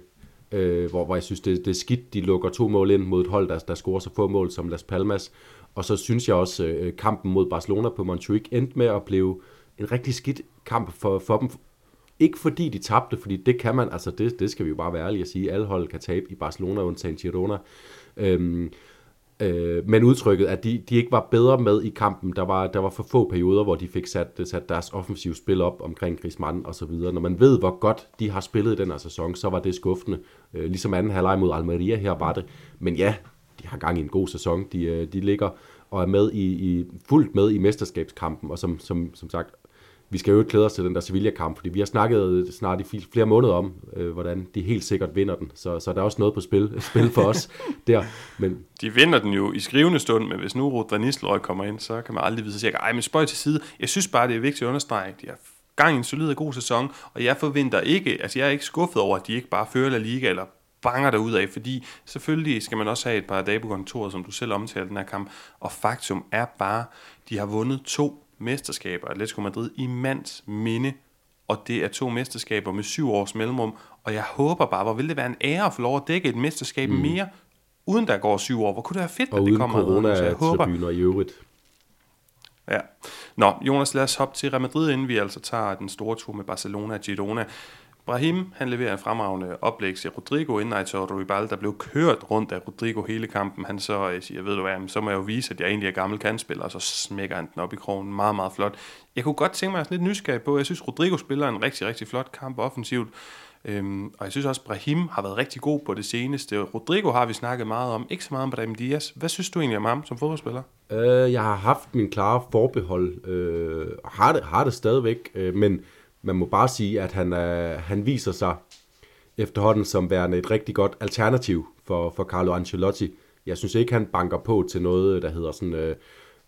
øh, hvor, hvor jeg synes, det, det er skidt. De lukker to mål ind mod et hold, der, der scorer så få mål som Las Palmas. Og så synes jeg også, øh, kampen mod Barcelona på Montjuic endte med at blive en rigtig skidt kamp for, for dem. Ikke fordi de tabte, fordi det kan man, altså det, det skal vi jo bare være ærlige at sige, alle hold kan tabe i Barcelona undtagen Girona. Øhm, øh, men udtrykket, at de, de ikke var bedre med i kampen. Der var, der var for få perioder, hvor de fik sat, sat deres offensive spil op omkring Griezmann og så videre. Når man ved, hvor godt de har spillet i den her sæson, så var det skuffende. Øh, ligesom anden halvleg mod Almeria her var det. Men ja, de har gang i en god sæson. De, øh, de ligger og er med i, i fuldt med i mesterskabskampen, og som, som, som sagt vi skal jo ikke klæde os til den der Sevilla-kamp, fordi vi har snakket snart i flere måneder om, øh, hvordan de helt sikkert vinder den. Så, så der er også noget på spil, spil for os der. Men... De vinder den jo i skrivende stund, men hvis nu Rudra Nistelrøy kommer ind, så kan man aldrig vide sig sikkert. Ej, men spøj til side. Jeg synes bare, det er vigtigt at understrege, de har gang i en solid og god sæson, og jeg forventer ikke, altså jeg er ikke skuffet over, at de ikke bare fører La Liga, eller banger der ud af, fordi selvfølgelig skal man også have et par dage på kontoret, som du selv omtalte den her kamp, og faktum er bare, de har vundet to mesterskaber, Atletico Madrid, i mands minde, og det er to mesterskaber med syv års mellemrum, og jeg håber bare, hvor vil det være en ære at få lov at dække et mesterskab mm. mere, uden der går syv år. Hvor kunne det være fedt, og at det kommer corona så jeg håber. i øvrigt. Ja. Nå, Jonas, lad os hoppe til Real Madrid, inden vi altså tager den store tur med Barcelona og Girona. Brahim, han leverer en fremragende oplæg til Rodrigo, inden Aitor Ruibal, der blev kørt rundt af Rodrigo hele kampen. Han så jeg siger, ved du hvad, så må jeg jo vise, at jeg egentlig er gammel kandspiller, og så smækker han den op i krogen. Meget, meget flot. Jeg kunne godt tænke mig lidt nysgerrig på, jeg synes, Rodrigo spiller en rigtig, rigtig flot kamp offensivt. Øhm, og jeg synes også, Brahim har været rigtig god på det seneste. Rodrigo har vi snakket meget om, ikke så meget om Brahim Diaz. Hvad synes du egentlig om ham som fodboldspiller? Øh, jeg har haft min klare forbehold, øh, har, det, har det stadigvæk, øh, men man må bare sige, at han, øh, han viser sig efterhånden som værende et rigtig godt alternativ for, for Carlo Ancelotti. Jeg synes ikke, han banker på til noget, der hedder sådan... Øh,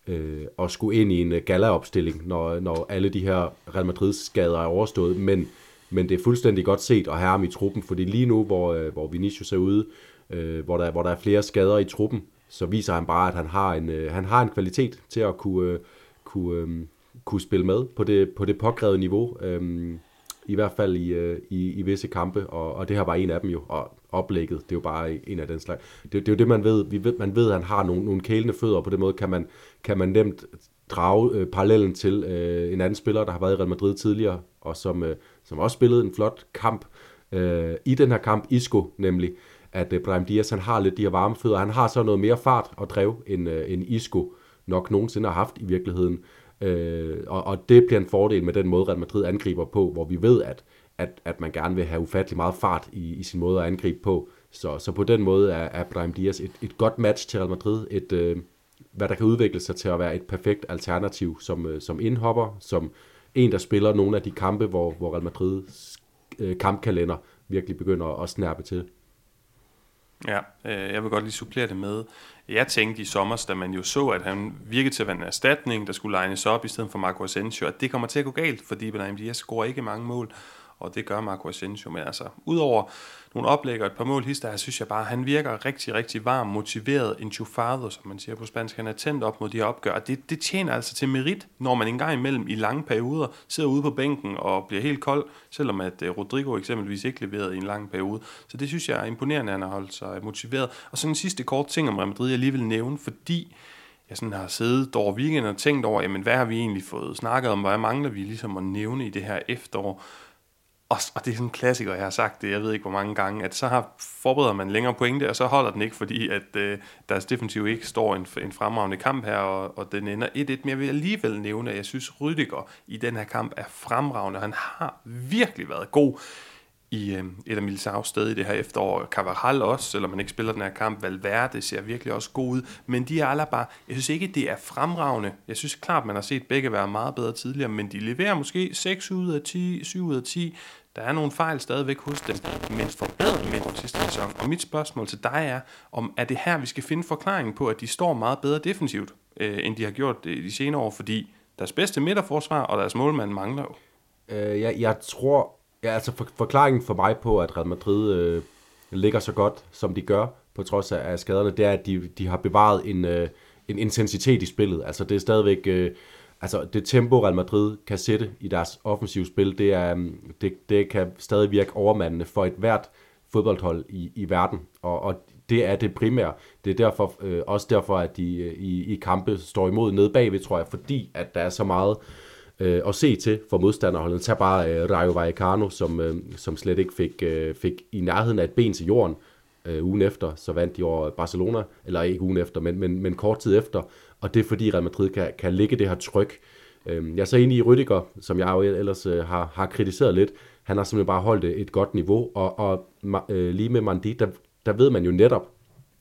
øh, at skulle ind i en øh, galaopstilling, gala-opstilling, når, når alle de her Real Madrid-skader er overstået, men, men det er fuldstændig godt set at have ham i truppen, fordi lige nu, hvor, øh, hvor Vinicius er ude, øh, hvor, der, hvor der er flere skader i truppen, så viser han bare, at han har en, øh, han har en kvalitet til at kunne, øh, kunne, øh, kunne spille med på det, på det påkrævede niveau. Øhm, I hvert fald i, øh, i, i visse kampe, og, og det her var en af dem jo, og oplægget, det er jo bare en af den slags. Det, det er jo det, man ved. Vi ved, man ved, at han har nogle, nogle kælende fødder, og på den måde kan man, kan man nemt drage øh, parallellen til øh, en anden spiller, der har været i Real Madrid tidligere, og som, øh, som også spillede en flot kamp øh, i den her kamp, Isco nemlig, at øh, Brahim Diaz, han har lidt de her varme fødder, han har så noget mere fart og drev, end, øh, end Isco nok nogensinde har haft i virkeligheden. Øh, og, og det bliver en fordel med den måde, Real Madrid angriber på, hvor vi ved, at, at, at man gerne vil have ufattelig meget fart i, i sin måde at angribe på. Så, så på den måde er, er Brahim Diaz et, et godt match til Real Madrid, et, øh, hvad der kan udvikle sig til at være et perfekt alternativ som, øh, som indhopper, som en, der spiller nogle af de kampe, hvor, hvor Real Madrids øh, kampkalender virkelig begynder at snærpe til. Ja, øh, jeg vil godt lige supplere det med. Jeg tænkte i sommer, da man jo så, at han virkede til at være en erstatning, der skulle legnes op i stedet for Marco Asensio, at det kommer til at gå galt, fordi Benahim Diaz scorer ikke mange mål og det gør Marco Asensio. Men altså, udover nogle oplæg og et par mål hister, synes jeg bare, at han virker rigtig, rigtig varm, motiveret, enchufado, som man siger på spansk. Han er tændt op mod de her opgør, og det, det tjener altså til merit, når man engang imellem i lange perioder sidder ude på bænken og bliver helt kold, selvom at øh, Rodrigo eksempelvis ikke leverede i en lang periode. Så det synes jeg er imponerende, at han har holdt sig motiveret. Og så en sidste kort ting om Real Madrid, jeg lige vil nævne, fordi jeg sådan har siddet over weekenden og tænkt over, jamen hvad har vi egentlig fået snakket om, hvad mangler vi ligesom at nævne i det her efterår. Og, og det er sådan en klassiker, jeg har sagt det, jeg ved ikke hvor mange gange, at så har, forbereder man længere pointe, og så holder den ikke, fordi at øh, deres defensiv ikke står en, en fremragende kamp her, og, og den ender 1-1. Men jeg vil alligevel nævne, at jeg synes, Rydiger i den her kamp er fremragende. Han har virkelig været god i øh, et af Militaus sted i det her efterår. Cavaral også, selvom man ikke spiller den her kamp. Valverde ser virkelig også god ud. Men de er bare, jeg synes ikke, det er fremragende. Jeg synes klart, man har set begge være meget bedre tidligere, men de leverer måske 6 ud af 10, 7 ud af 10. Der er nogle fejl stadigvæk hos dem, men forbedret med den sidste sæson. Og mit spørgsmål til dig er, om er det her, vi skal finde forklaringen på, at de står meget bedre defensivt, øh, end de har gjort det de senere år, fordi deres bedste midterforsvar, og deres målmand mangler jo. Øh, jeg, jeg tror, ja, altså for, forklaringen for mig på, at Real Madrid øh, ligger så godt, som de gør, på trods af, af skaderne, det er, at de, de har bevaret en, øh, en intensitet i spillet. Altså det er stadigvæk... Øh, altså det tempo, Real Madrid kan sætte i deres offensive spil, det, er, mm, det, det kan stadig virke overmandende for et hvert fodboldhold i, i verden. Og, og det er det primære. Det er derfor, øh, også derfor, at de øh, i, i kampe står imod nede bagved, tror jeg, fordi at der er så meget øh, at se til for modstanderholdet. Tag bare øh, Rayo Vallecano, som, øh, som slet ikke fik, øh, fik i nærheden af et ben til jorden øh, ugen efter, så vandt de over Barcelona, eller ikke ugen efter, men, men, men kort tid efter, og det er fordi Real Madrid kan, kan lægge det her tryk. Øhm, jeg er så enig i Rüdiger, som jeg jo ellers øh, har, har kritiseret lidt, han har simpelthen bare holdt øh, et godt niveau, og, og øh, lige med Mandi, der, der ved man jo netop,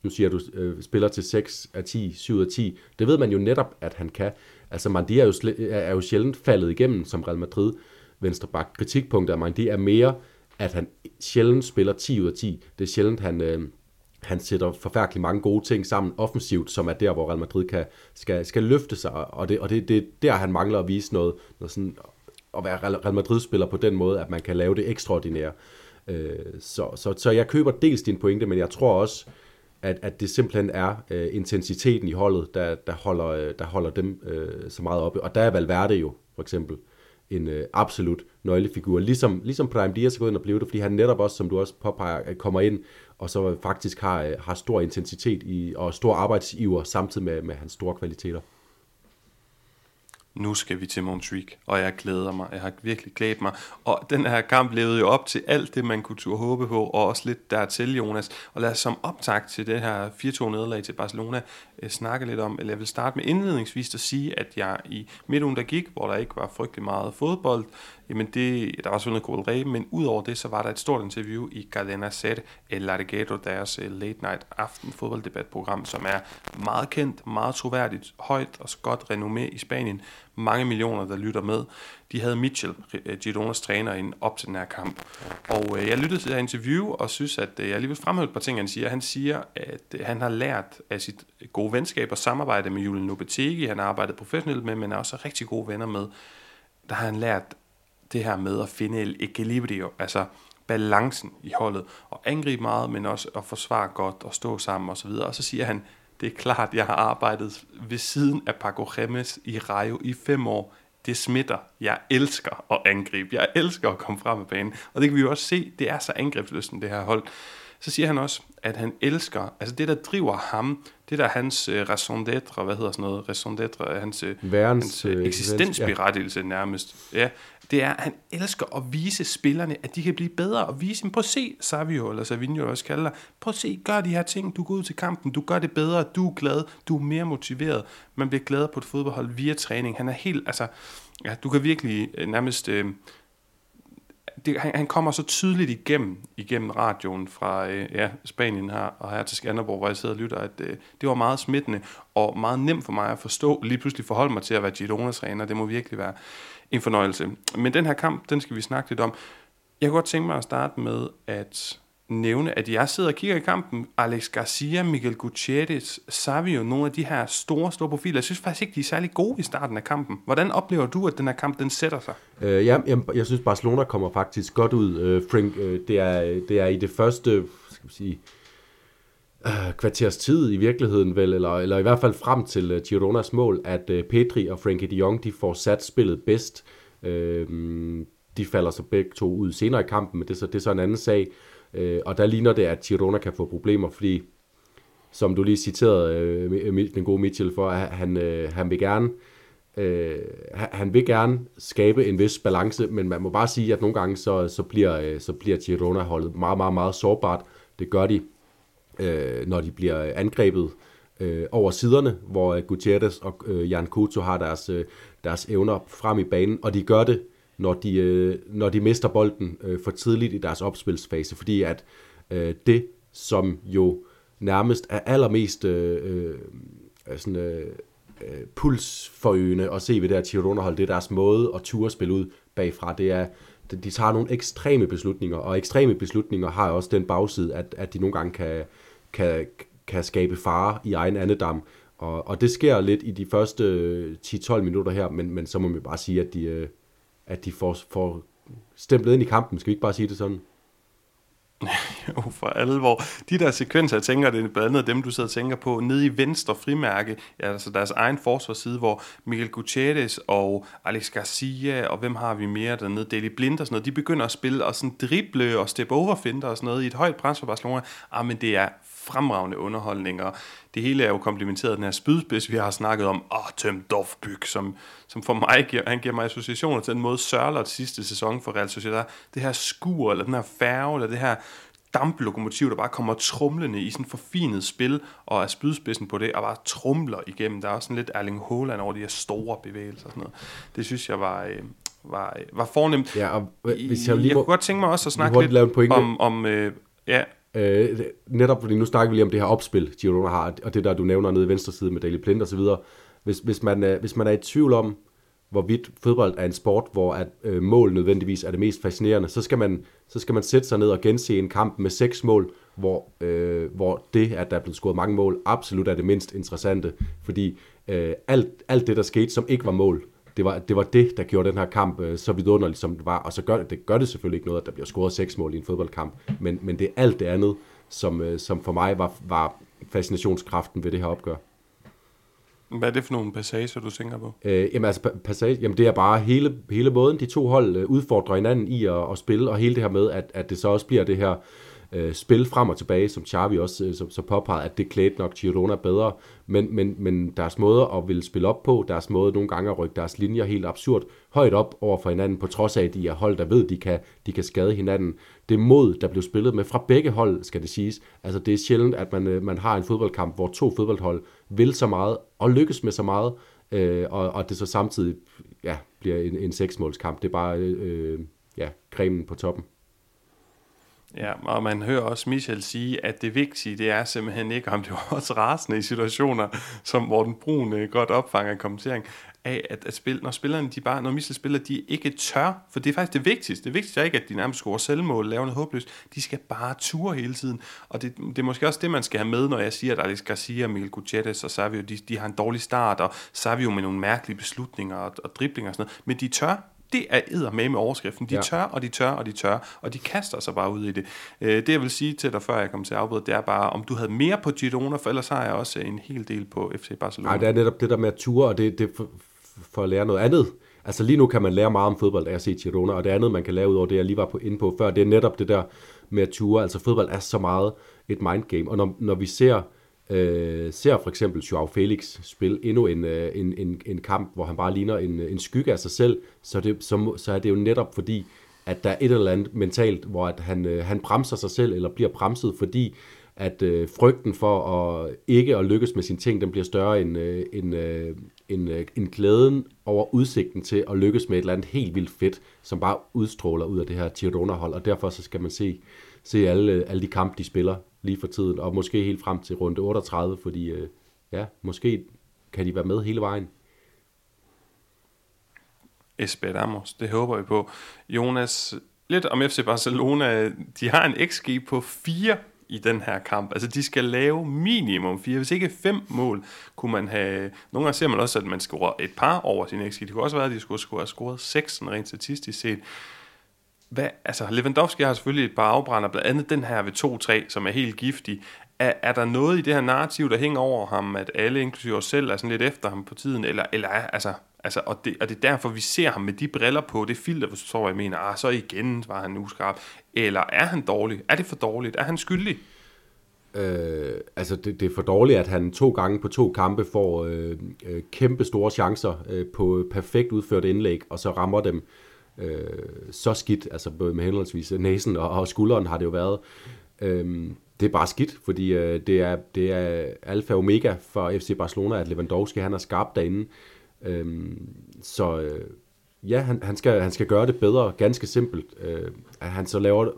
nu siger du, øh, spiller til 6 af 10, 7 af 10, det ved man jo netop, at han kan. Altså Mandi er jo, er jo sjældent faldet igennem som Real Madrid venstreback. Kritikpunktet af Mandi er mere, at han sjældent spiller 10 ud af 10. Det er sjældent, han, øh, han sætter forfærdeligt mange gode ting sammen offensivt, som er der, hvor Real Madrid kan, skal, skal løfte sig, og det, og det, det er der, han mangler at vise noget, noget sådan, at være Real Madrid-spiller på den måde, at man kan lave det ekstraordinære. Øh, så, så, så jeg køber dels din pointe, men jeg tror også, at, at det simpelthen er øh, intensiteten i holdet, der, der, holder, øh, der holder dem øh, så meget oppe. Og der er Valverde jo, for eksempel, en øh, absolut nøglefigur. Ligesom, ligesom Prime Diaz er gået ind og blive det, fordi han netop også, som du også påpeger, øh, kommer ind og så faktisk har, øh, har stor intensitet i, og stor arbejdsiver samtidig med, med hans store kvaliteter nu skal vi til Montjuic, og jeg glæder mig. Jeg har virkelig glædet mig. Og den her kamp levede jo op til alt det, man kunne turde håbe på, og også lidt dertil, Jonas. Og lad os som optag til det her 4-2 nederlag til Barcelona øh, snakke lidt om, eller jeg vil starte med indledningsvis at sige, at jeg i midtugen, der gik, hvor der ikke var frygtelig meget fodbold, jamen det, der var selvfølgelig noget Rey, men udover det, så var der et stort interview i Cadena Ser El Larguero, deres late night aften fodbolddebatprogram, som er meget kendt, meget troværdigt, højt og godt renommé i Spanien. Mange millioner, der lytter med. De havde Mitchell, eh, Gironas træner, ind op til den her kamp. Og eh, jeg lyttede til det her interview, og synes, at eh, jeg lige vil fremhæve et par ting, han siger. Han siger, at han har lært af sit gode venskab og samarbejde med Julian Lopetegi. Han har arbejdet professionelt med, men er også rigtig gode venner med. Der har han lært det her med at finde el equilibrio, altså balancen i holdet, og angribe meget, men også at forsvare godt og stå sammen osv. Og så siger han, det er klart, jeg har arbejdet ved siden af Paco Remes i Rayo i fem år. Det smitter. Jeg elsker at angribe. Jeg elsker at komme frem af banen. Og det kan vi jo også se, det er så angrebsløsten, det her hold. Så siger han også, at han elsker, altså det, der driver ham, det der er hans uh, raison d'être, hvad hedder sådan noget, raison d'être, hans, øh, Værens, hans uh, eksistensberettigelse ja. nærmest. Ja, det er, at han elsker at vise spillerne, at de kan blive bedre, og vise dem, prøv at se, Savio, eller Savinho også kalder prøv at se, gør de her ting, du går ud til kampen, du gør det bedre, du er glad, du er mere motiveret, man bliver gladere på et fodboldhold via træning, han er helt, altså, ja, du kan virkelig nærmest... Øh, det, han, han kommer så tydeligt igennem, igennem radioen fra øh, ja, Spanien her, og her til Skanderborg, hvor jeg sidder og lytter, at øh, det var meget smittende, og meget nemt for mig at forstå, lige pludselig forholde mig til at være Gironas træner, det må virkelig være en fornøjelse. Men den her kamp, den skal vi snakke lidt om. Jeg kunne godt tænke mig at starte med at nævne, at jeg sidder og kigger i kampen. Alex Garcia, Miguel Gutierrez, Savio, nogle af de her store, store profiler. Jeg synes faktisk ikke, de er særlig gode i starten af kampen. Hvordan oplever du, at den her kamp, den sætter sig? Øh, ja, jeg, jeg synes, Barcelona kommer faktisk godt ud. Øh, Frank, øh, det, er, det er i det første, skal vi sige, øh, kvarters tid i virkeligheden vel, eller, eller i hvert fald frem til øh, Gironas mål, at øh, Petri og Frankie de Jong, de får sat spillet bedst. Øh, de falder så begge to ud senere i kampen, men det er så, det er så en anden sag. Øh, og der ligner det, at Girona kan få problemer, fordi, som du lige citerede øh, den gode Mitchell for, at han, øh, han vil gerne øh, han vil gerne skabe en vis balance, men man må bare sige, at nogle gange så, så bliver, øh, så bliver Girona holdet meget, meget, meget sårbart. Det gør de, øh, når de bliver angrebet øh, over siderne, hvor øh, Gutierrez og øh, Jan Kuto har deres, øh, deres evner frem i banen, og de gør det når de, øh, når de mister bolden øh, for tidligt i deres opspilsfase, fordi at øh, det, som jo nærmest er allermest øh, øh, sådan, øh, øh pulsforøgende at se ved det her Girona-hold, det er deres måde at ture spille ud bagfra. Det er, de tager nogle ekstreme beslutninger, og ekstreme beslutninger har også den bagside, at, at de nogle gange kan, kan, kan skabe fare i egen andedam. Og, og det sker lidt i de første øh, 10-12 minutter her, men, men så må vi bare sige, at de, øh, at de får, får stemplet ind i kampen. Skal vi ikke bare sige det sådan? jo, for alvor. De der sekvenser, jeg tænker, det er blandt andet dem, du sidder og tænker på, nede i venstre frimærke, altså deres egen forsvarsside, hvor Miguel Gutierrez og Alex Garcia, og hvem har vi mere dernede, Deli Blind og sådan noget, de begynder at spille og sådan drible og step over finder og sådan noget i et højt pres for Barcelona. Ah, men det er fremragende underholdning, og det hele er jo komplementeret den her spydspids, vi har snakket om, Artem Dovbyk, som, som for mig giver, han giver mig associationer til den måde Sørlert sidste sæson for Real Sociedad, det her skur, eller den her færge, eller det her damplokomotiv, der bare kommer trumlende i sådan forfinet spil, og er spydspidsen på det, og bare trumler igennem. Der er også sådan lidt Erling Haaland over de her store bevægelser og sådan noget. Det synes jeg var, øh, var, var fornemt. Ja, og hvis jeg, lige jeg må, kunne godt tænke mig også at snakke lidt om, om øh, ja, Øh, netop fordi nu snakker vi lige om det her opspil, Girona har, og det der, du nævner nede i venstre side med Daily Plint osv. Hvis, hvis, man, øh, hvis man er i tvivl om, hvorvidt fodbold er en sport, hvor at, øh, mål nødvendigvis er det mest fascinerende, så skal, man, så skal man sætte sig ned og gense en kamp med seks mål, hvor, øh, hvor det, at der er blevet scoret mange mål, absolut er det mindst interessante. Fordi øh, alt, alt det, der skete, som ikke var mål, det var, det var det, der gjorde den her kamp øh, så vidunderlig, som det var. Og så gør det, gør det selvfølgelig ikke noget, at der bliver scoret seks mål i en fodboldkamp. Men, men det er alt det andet, som, øh, som for mig var, var fascinationskraften ved det her opgør. Hvad er det for nogle passager, du tænker på? Øh, jamen altså, passage, jamen det er bare hele, hele måden, de to hold øh, udfordrer hinanden i at, at spille, og hele det her med, at, at det så også bliver det her øh, spil frem og tilbage, som Xavi også øh, så, så påpegede, at det klædte nok Girona bedre, men, men, men deres måde at ville spille op på, deres måde nogle gange at rykke deres linjer helt absurd højt op over for hinanden, på trods af, at de er hold, der ved, de kan, de kan skade hinanden. Det mod, der blev spillet med fra begge hold, skal det siges. Altså det er sjældent, at man, øh, man har en fodboldkamp, hvor to fodboldhold vil så meget og lykkes med så meget, øh, og, og det så samtidig ja, bliver en, en seksmålskamp. Det er bare øh, øh ja, cremen på toppen. Ja, og man hører også Michel sige, at det vigtige, det er simpelthen ikke, om det var også rasende i situationer, som hvor den brune øh, godt opfanger i kommentering, af, at, at spil, når spillerne, de bare, når Michel spiller, de ikke tør, for det er faktisk det vigtigste. Det vigtigste er ikke, at de nærmest scorer selvmål, laver noget håbløst. De skal bare ture hele tiden. Og det, det er måske også det, man skal have med, når jeg siger, at Alex Garcia, Miguel Gutierrez og Savio, de, de har en dårlig start, og Savio med nogle mærkelige beslutninger og, og driblinger og sådan noget. Men de tør, det er med med overskriften. De ja. tør, og de tør, og de tør, og de kaster sig bare ud i det. Øh, det jeg vil sige til dig, før jeg kom til afbud, det er bare, om du havde mere på Girona, for ellers har jeg også en hel del på FC Barcelona. Nej, det er netop det der med at ture, og det, det for, for at lære noget andet. Altså lige nu kan man lære meget om fodbold af at se Girona, og det andet, man kan lære ud over det, jeg lige var på, inde på før, det er netop det der med at ture. Altså fodbold er så meget et mindgame, og når, når vi ser øh, ser for eksempel Joao Felix spille endnu en, øh, en, en, en kamp, hvor han bare ligner en, en skygge af sig selv, så, det, så, så er det jo netop fordi, at der er et eller andet mentalt, hvor at han, øh, han bremser sig selv, eller bliver bremset, fordi at øh, frygten for at ikke at lykkes med sine ting, den bliver større end, øh, end, øh, end, øh, end glæden over udsigten til at lykkes med et eller andet helt vildt fedt, som bare udstråler ud af det her Girona-hold, og derfor så skal man se, se alle, alle de kampe, de spiller lige for tiden, og måske helt frem til runde 38, fordi øh, ja, måske kan de være med hele vejen. Esperamos, det håber vi på. Jonas, lidt om FC Barcelona, de har en XG på 4 i den her kamp. Altså, de skal lave minimum 4, Hvis ikke 5 mål, kunne man have... Nogle gange ser man også, at man scorer et par over sin XG. Det kunne også være, at de skulle have scoret 6, rent statistisk set hvad, altså Lewandowski har selvfølgelig et par afbrænder, blandt andet den her ved 2-3, som er helt giftig. Er, er der noget i det her narrativ, der hænger over ham, at alle, inklusive os selv, er sådan lidt efter ham på tiden, eller, eller er, altså, altså, og, det, og det er derfor, vi ser ham med de briller på, det filter, hvis du tror, jeg mener, ah, så igen var han uskarp, eller er han dårlig? Er det for dårligt? Er han skyldig? Øh, altså det, det er for dårligt, at han to gange på to kampe får øh, øh, kæmpe store chancer øh, på perfekt udført indlæg, og så rammer dem øh, så skidt, altså både med henholdsvis næsen og, og skulderen har det jo været. Øh, det er bare skidt, fordi øh, det, er, det er alfa og omega for FC Barcelona, at Lewandowski han er skarp derinde. Øh, så øh, ja, han, han, skal, han skal gøre det bedre, ganske simpelt. Øh, at han så laver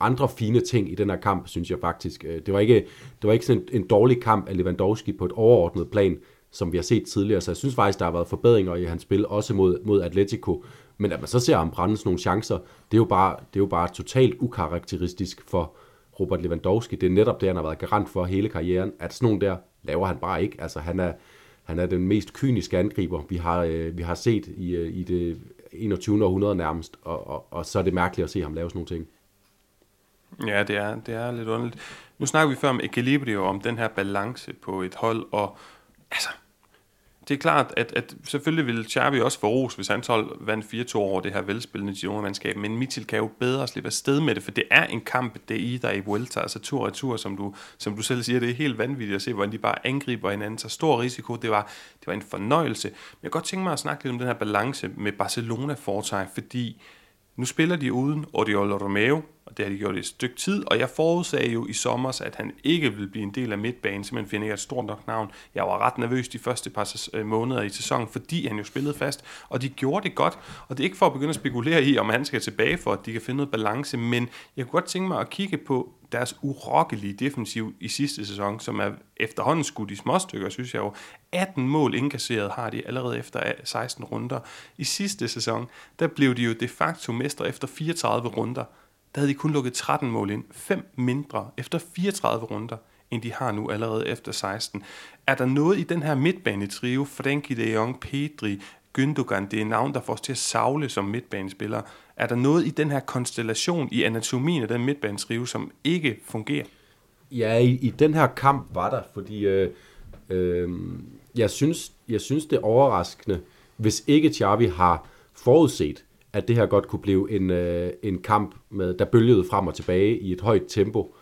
andre fine ting i den her kamp, synes jeg faktisk. Øh, det var ikke, det var ikke sådan en, en dårlig kamp af Lewandowski på et overordnet plan, som vi har set tidligere. Så jeg synes faktisk, der har været forbedringer i hans spil, også mod, mod Atletico. Men at man så ser ham brænde sådan nogle chancer, det er jo bare, det er jo bare totalt ukarakteristisk for Robert Lewandowski. Det er netop det, han har været garant for hele karrieren, at sådan nogle der, laver han bare ikke. Altså, han er, han er den mest kyniske angriber, vi har, øh, vi har set i, øh, i det 21. århundrede nærmest, og, og, og så er det mærkeligt at se ham lave sådan nogle ting. Ja, det er, det er lidt underligt. Nu snakker vi før om equilibrio, om den her balance på et hold, og altså, det er klart, at, at selvfølgelig ville Xavi også få ros, hvis han hold vandt 4-2 over det her velspillende Girona-mandskab, men Mitchell kan jo bedre slippe afsted med det, for det er en kamp, det er i der i Vuelta, altså tur og tur, som du, som du selv siger, det er helt vanvittigt at se, hvordan de bare angriber hinanden, så stor risiko, det var, det var en fornøjelse. Men jeg kan godt tænke mig at snakke lidt om den her balance med Barcelona-foretag, fordi nu spiller de uden Oriol Romeo, og det har de gjort i et stykke tid, og jeg forudsagde jo i sommer, at han ikke ville blive en del af midtbanen, simpelthen finder jeg et stort nok navn. Jeg var ret nervøs de første par øh, måneder i sæsonen, fordi han jo spillede fast, og de gjorde det godt, og det er ikke for at begynde at spekulere i, om han skal tilbage for, at de kan finde noget balance, men jeg kunne godt tænke mig at kigge på deres urokkelige defensiv i sidste sæson, som er efterhånden skudt i småstykker, synes jeg jo. 18 mål indkasseret har de allerede efter øh, 16 runder. I sidste sæson, der blev de jo de facto mestre efter 34 runder der havde de kun lukket 13 mål ind. Fem mindre efter 34 runder, end de har nu allerede efter 16. Er der noget i den her midtbanetrio, Frenkie de Jong, Pedri, Gündogan, det er navn, der får os til at savle som midtbanespillere. Er der noget i den her konstellation, i anatomien af den midtbanesrive, som ikke fungerer? Ja, i, i den her kamp var der, fordi øh, øh, jeg, synes, jeg synes, det er overraskende, hvis ikke Xavi har forudset, at det her godt kunne blive en, øh, en kamp, med, der bølgede frem og tilbage i et højt tempo.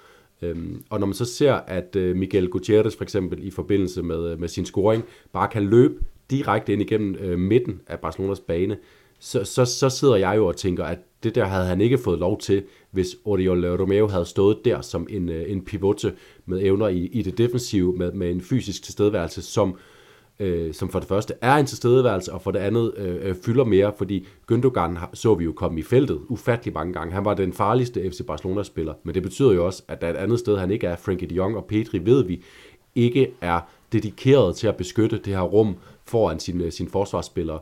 Øhm, og når man så ser, at øh, Miguel Gutierrez for eksempel i forbindelse med, øh, med sin scoring bare kan løbe direkte ind igennem øh, midten af Barcelonas bane, så, så, så sidder jeg jo og tænker, at det der havde han ikke fået lov til, hvis Oriol Romeo havde stået der som en, øh, en pivote med evner i, i det defensive, med, med en fysisk tilstedeværelse, som øh, som for det første er en tilstedeværelse, og for det andet øh, øh fylder mere, fordi Gündogan så vi jo komme i feltet ufattelig mange gange. Han var den farligste FC Barcelona-spiller, men det betyder jo også, at der er et andet sted, han ikke er. Frankie de Jong og Petri ved vi ikke er dedikeret til at beskytte det her rum foran sine, sin øh, forsvarsspillere.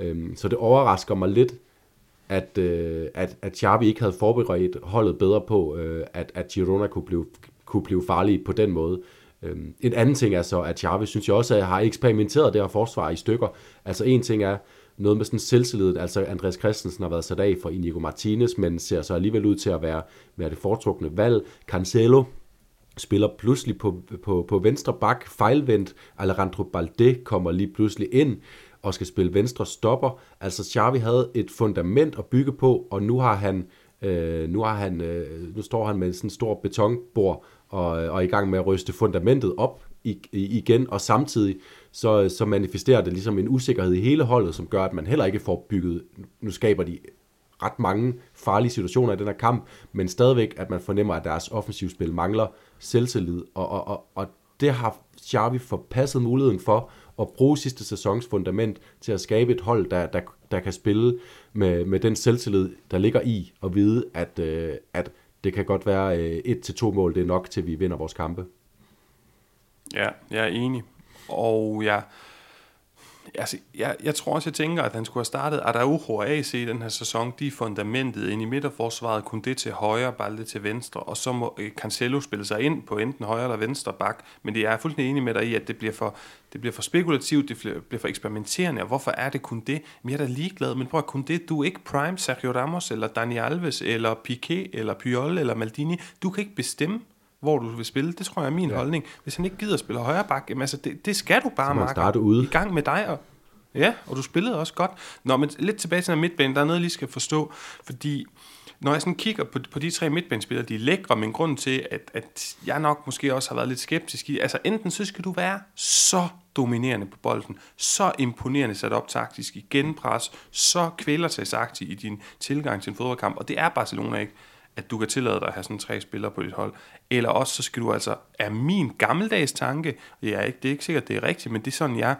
Øhm, så det overrasker mig lidt, at, øh, at, at Xavi ikke havde forberedt holdet bedre på, øh, at, at Girona kunne blive, kunne blive farlige på den måde. Øhm, en anden ting er så, at Xavi synes jeg også, at jeg har eksperimenteret det her forsvar i stykker. Altså en ting er noget med sådan selvtillid, altså Andreas Christensen har været sat af for Inigo Martinez, men ser så alligevel ud til at være, være det foretrukne valg. Cancelo spiller pludselig på, på, på venstre bak, fejlvendt. Alejandro Balde kommer lige pludselig ind og skal spille venstre stopper. Altså Xavi havde et fundament at bygge på, og nu har han øh, nu, har han, øh, nu står han med sådan en stor betonbord og, øh, og er i gang med at ryste fundamentet op igen, og samtidig så, så manifesterer det ligesom en usikkerhed i hele holdet, som gør, at man heller ikke får bygget, nu skaber de ret mange farlige situationer i den her kamp, men stadigvæk, at man fornemmer, at deres offensivspil mangler selvtillid, og, og, og, og det har Xavi forpasset muligheden for at bruge sidste sæsons fundament til at skabe et hold, der, der, der kan spille med, med den selvtillid, der ligger i at vide, at, øh, at det kan godt være øh, et til to mål, det er nok til, vi vinder vores kampe. Ja, jeg er enig. Og jeg, altså, jeg, jeg tror også, jeg tænker, at han skulle have startet Araujo og AC i den her sæson. De er fundamentet ind i midterforsvaret, kun det til højre, det til venstre, og så må øh, Cancelo spille sig ind på enten højre eller venstre bak. Men det er jeg fuldstændig enig med dig i, at det bliver for, det bliver for spekulativt, det bliver for eksperimenterende, og hvorfor er det kun det? Men jeg er da ligeglad, men prøv at kun det, du er ikke prime Sergio Ramos, eller Dani Alves, eller Piqué, eller Puyol, eller Maldini. Du kan ikke bestemme, hvor du vil spille. Det tror jeg er min ja. holdning. Hvis han ikke gider at spille højre bak, jamen altså, det, det skal du bare, Mark. starte ude. I gang med dig. Og, ja, og du spillede også godt. Nå, men lidt tilbage til den midtbane. Der er noget, jeg lige skal forstå. Fordi når jeg sådan kigger på, på de tre midtbanespillere, de er lækre, men grund til, at, at jeg nok måske også har været lidt skeptisk i, altså enten så skal du være så dominerende på bolden, så imponerende sat op taktisk i genpres, så kvælertagsagtig i din tilgang til en fodboldkamp, og det er Barcelona ikke at du kan tillade dig at have sådan tre spillere på dit hold. Eller også så skal du altså, er min gammeldags tanke, ja, ikke, det er ikke sikkert, det er rigtigt, men det er sådan, jeg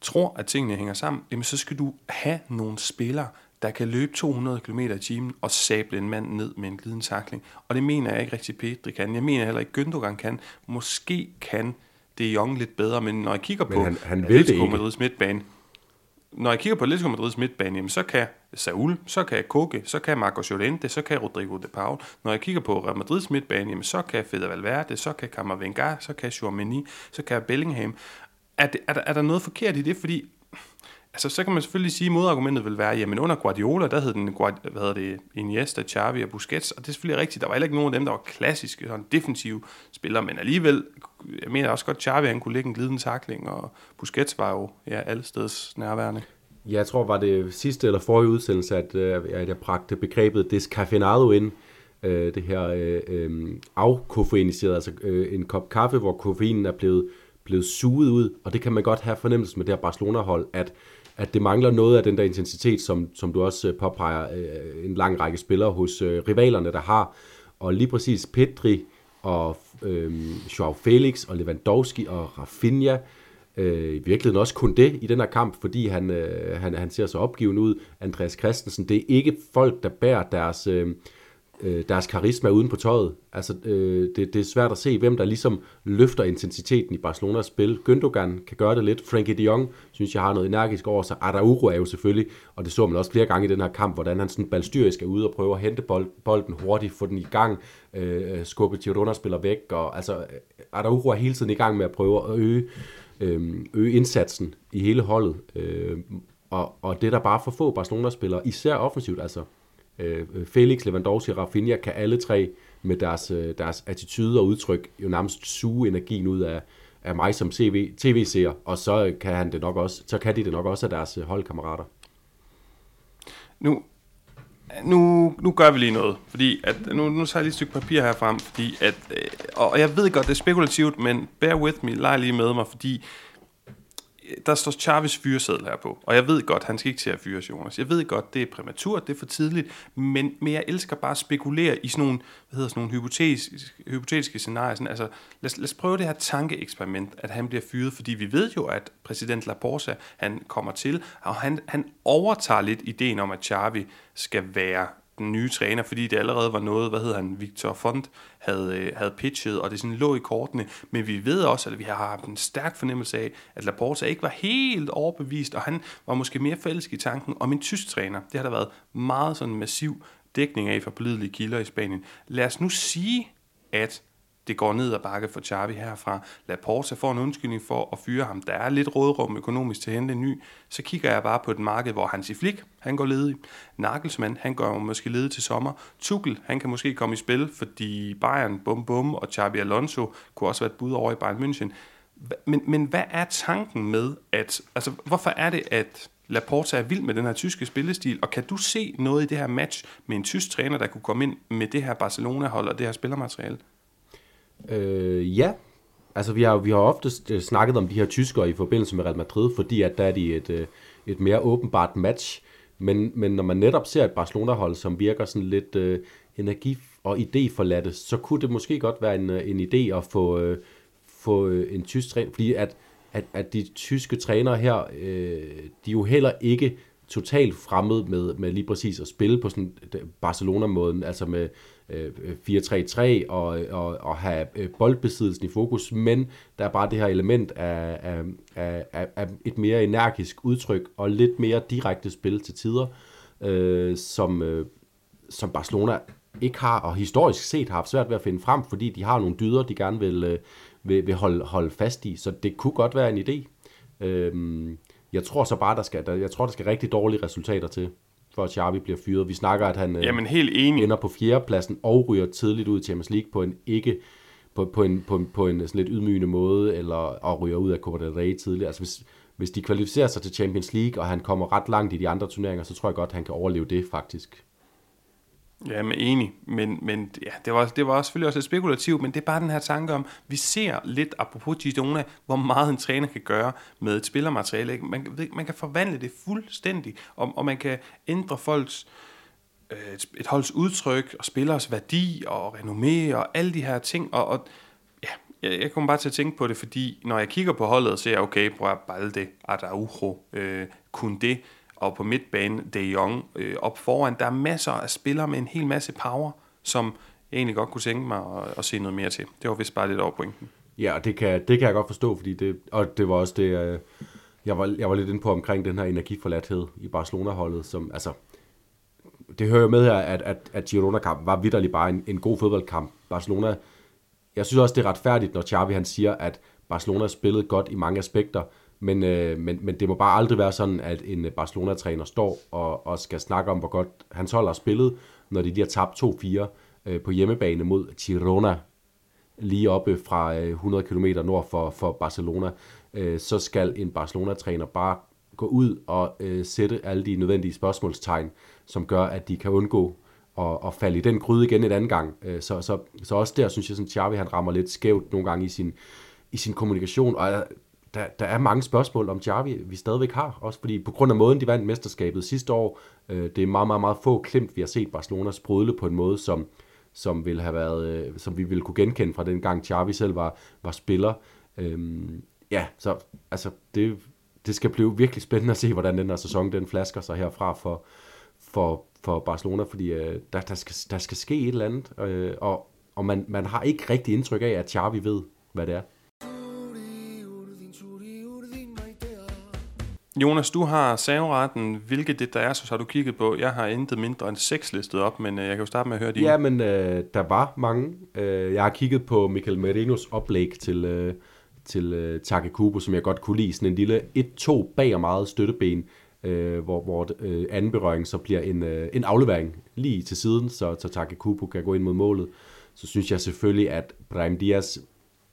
tror, at tingene hænger sammen, jamen så skal du have nogle spillere, der kan løbe 200 km i timen og sable en mand ned med en glidende takling. Og det mener jeg ikke rigtig Pedri kan. Jeg mener heller ikke Gündogan kan. Måske kan det Jong lidt bedre, men når jeg kigger men på han, han vil ikke. Madrids midtbane, når jeg kigger på Atletico Madrids midtbane, jamen, så kan Saul, så kan Koke, så kan Marcos Llorente, så kan Rodrigo de Paul. Når jeg kigger på Real Madrids midtbane, jamen, så kan Fede Valverde, så kan Camavinga, så kan Chouameni, så kan Bellingham. Er, det, er, der, er der noget forkert i det? Fordi Altså, så kan man selvfølgelig sige, at modargumentet vil være, jamen under Guardiola, der hed den, hvad hedder det, Iniesta, Xavi og Busquets, og det er selvfølgelig rigtigt, der var heller ikke nogen af dem, der var klassiske, sådan defensive spillere, men alligevel, jeg mener også godt, Xavi han kunne lægge en glidende takling, og Busquets var jo ja, alle steds nærværende. Ja, jeg tror, var det sidste eller forrige udsendelse, at, øh, at jeg bragte begrebet descafeinado ind, øh, det her øh, øh, afkoffeiniseret, altså øh, en kop kaffe, hvor koffeinen er blevet, blevet suget ud, og det kan man godt have fornemmelse med det her Barcelona-hold, at at det mangler noget af den der intensitet, som, som du også øh, påpeger, øh, en lang række spillere hos øh, rivalerne, der har. Og lige præcis Pedri og øh, Joao Felix og Lewandowski og Rafinha, øh, i virkeligheden også kun det i den her kamp, fordi han, øh, han, han ser så opgiven ud. Andreas Christensen, det er ikke folk, der bærer deres... Øh, øh, deres karisma uden på tøjet. Altså, øh, det, det er svært at se, hvem der ligesom løfter intensiteten i Barcelonas spil. Gündogan kan gøre det lidt. Frankie de Jong synes jeg har noget energisk over sig. Araujo er jo selvfølgelig, og det så man også flere gange i den her kamp, hvordan han sådan balstyrisk er ude og prøver at hente bold, bolden hurtigt, få den i gang, øh, skubbe Girona spiller væk. Og, altså, øh, Araujo er hele tiden i gang med at prøve at øge, øh, øge indsatsen i hele holdet. Øh, og, og det er der bare for få Barcelona-spillere, især offensivt. Altså, Øh, øh, Felix, Lewandowski og Rafinha kan alle tre med deres, øh, deres attitude og udtryk jo nærmest suge energien ud af, af mig som TV, tv-seer, og så kan, han det nok også, så kan de det nok også af deres øh, holdkammerater. Nu, nu, nu gør vi lige noget, fordi at, nu, nu tager jeg lige et stykke papir her frem, fordi at, øh, og jeg ved godt, det er spekulativt, men bear with me, leg lige med mig, fordi der står Chavis fyreseddel her på, og jeg ved godt, han skal ikke til at fyres, Jonas. Jeg ved godt, det er præmaturt, det er for tidligt, men, men jeg elsker bare at spekulere i sådan nogle, hvad hedder sådan nogle hypotetiske, hypotetiske scenarier. Sådan, altså, lad, lad os prøve det her tankeeksperiment, at han bliver fyret, fordi vi ved jo, at præsident Laporta, han kommer til, og han, han overtager lidt ideen om, at Xavi skal være den nye træner, fordi det allerede var noget, hvad hedder han, Victor Font havde, øh, havde pitchet, og det sådan lå i kortene. Men vi ved også, at vi har haft en stærk fornemmelse af, at Laporta ikke var helt overbevist, og han var måske mere forelsket i tanken om en tysk træner. Det har der været meget sådan massiv dækning af for pålidelige kilder i Spanien. Lad os nu sige, at det går ned ad bakke for Xavi herfra. Laporta får en undskyldning for at fyre ham. Der er lidt rådrum økonomisk til at hente en ny. Så kigger jeg bare på et marked, hvor Hansi Flick, han går ledig. Nagelsmann, han går måske ledig til sommer. Tuchel, han kan måske komme i spil, fordi Bayern, bum bum, og Xavi Alonso kunne også være et bud over i Bayern München. Men, men hvad er tanken med, at, altså hvorfor er det, at Laporta er vild med den her tyske spillestil, og kan du se noget i det her match med en tysk træner, der kunne komme ind med det her Barcelona-hold og det her spillermateriale? Øh, ja, altså vi har, vi har ofte øh, snakket om de her tyskere i forbindelse med Real Madrid, fordi at der er de et, øh, et mere åbenbart match. Men, men når man netop ser et Barcelona-hold, som virker sådan lidt øh, energi- og idéforladte, så kunne det måske godt være en, øh, en idé at få, øh, få en tysk træner, fordi at, at, at de tyske trænere her, øh, de er jo heller ikke totalt fremmed med, med lige præcis at spille på sådan Barcelona-måden, altså med Øh, øh, 4-3-3 og, og, og have øh, boldbesiddelsen i fokus, men der er bare det her element af, af, af, af et mere energisk udtryk og lidt mere direkte spil til tider, øh, som, øh, som Barcelona ikke har, og historisk set har haft svært ved at finde frem, fordi de har nogle dyder, de gerne vil, øh, vil, vil holde, holde fast i. Så det kunne godt være en idé. Øh, jeg tror så bare, der skal, der, jeg tror, der skal rigtig dårlige resultater til, for at Xavi bliver fyret. Vi snakker, at han øh, Jamen, helt enig. ender på fjerdepladsen og ryger tidligt ud i Champions League på en ikke på, på, en, på, en, på en sådan lidt ydmygende måde, eller og ryger ud af Copa del Rey tidligt. Altså hvis, hvis de kvalificerer sig til Champions League, og han kommer ret langt i de andre turneringer, så tror jeg godt, han kan overleve det faktisk. Ja, men enig. Men, men ja, det, var, det var selvfølgelig også lidt spekulativt, men det er bare den her tanke om, vi ser lidt, apropos Girona, hvor meget en træner kan gøre med et spillermateriale. Man, man kan forvandle det fuldstændig, og, og man kan ændre folks øh, et, et holds udtryk, og spillers værdi, og renommé, og alle de her ting, og, og ja, jeg, jeg kommer bare til at tænke på det, fordi når jeg kigger på holdet, så ser jeg, okay, prøv Balde, Araujo, øh, kun det, og på midtbanen De Jong øh, op foran. Der er masser af spillere med en hel masse power, som jeg egentlig godt kunne tænke mig at, at se noget mere til. Det var vist bare lidt over pointen. Ja, det kan, det kan jeg godt forstå, fordi det, og det var også det, jeg, jeg var, jeg var lidt inde på omkring den her energiforladthed i Barcelona-holdet, som altså, det hører med her, at, at, at Girona-kampen var vidderlig bare en, en god fodboldkamp. Barcelona, jeg synes også, det er retfærdigt, når Xavi han siger, at Barcelona spillede godt i mange aspekter, men, øh, men, men det må bare aldrig være sådan, at en Barcelona-træner står og, og skal snakke om, hvor godt hans hold har spillet, når de lige har tabt 2-4 øh, på hjemmebane mod Girona, lige oppe fra øh, 100 km nord for, for Barcelona, øh, så skal en Barcelona-træner bare gå ud og øh, sætte alle de nødvendige spørgsmålstegn, som gør, at de kan undgå at, at falde i den gryde igen en anden gang. Øh, så, så, så også der synes jeg, at Xavi han rammer lidt skævt nogle gange i sin, i sin kommunikation, og der, der er mange spørgsmål om Xavi, vi stadigvæk har, også fordi på grund af måden, de vandt mesterskabet sidste år, øh, det er meget, meget, meget få klemt, vi har set Barcelona sprudle på en måde, som, som, ville have været, øh, som vi ville kunne genkende fra den gang Xavi selv var, var spiller. Øhm, ja, så altså, det, det skal blive virkelig spændende at se, hvordan den her sæson den flasker sig herfra for, for, for Barcelona, fordi øh, der, der, skal, der skal ske et eller andet, øh, og, og man, man har ikke rigtig indtryk af, at Xavi ved, hvad det er. Jonas, du har saveretten. Hvilket det der er, så har du kigget på. Jeg har intet mindre end seks listet op, men øh, jeg kan jo starte med at høre dine. Ja, men øh, der var mange. Øh, jeg har kigget på Michael Merinos oplæg til, øh, til øh, Takekubo, som jeg godt kunne lide. Sådan en lille 1-2 bag og meget støtteben, øh, hvor, hvor øh, anden berøring så bliver en, øh, en aflevering lige til siden, så, så Takekubo kan gå ind mod målet. Så synes jeg selvfølgelig, at Brahim Dias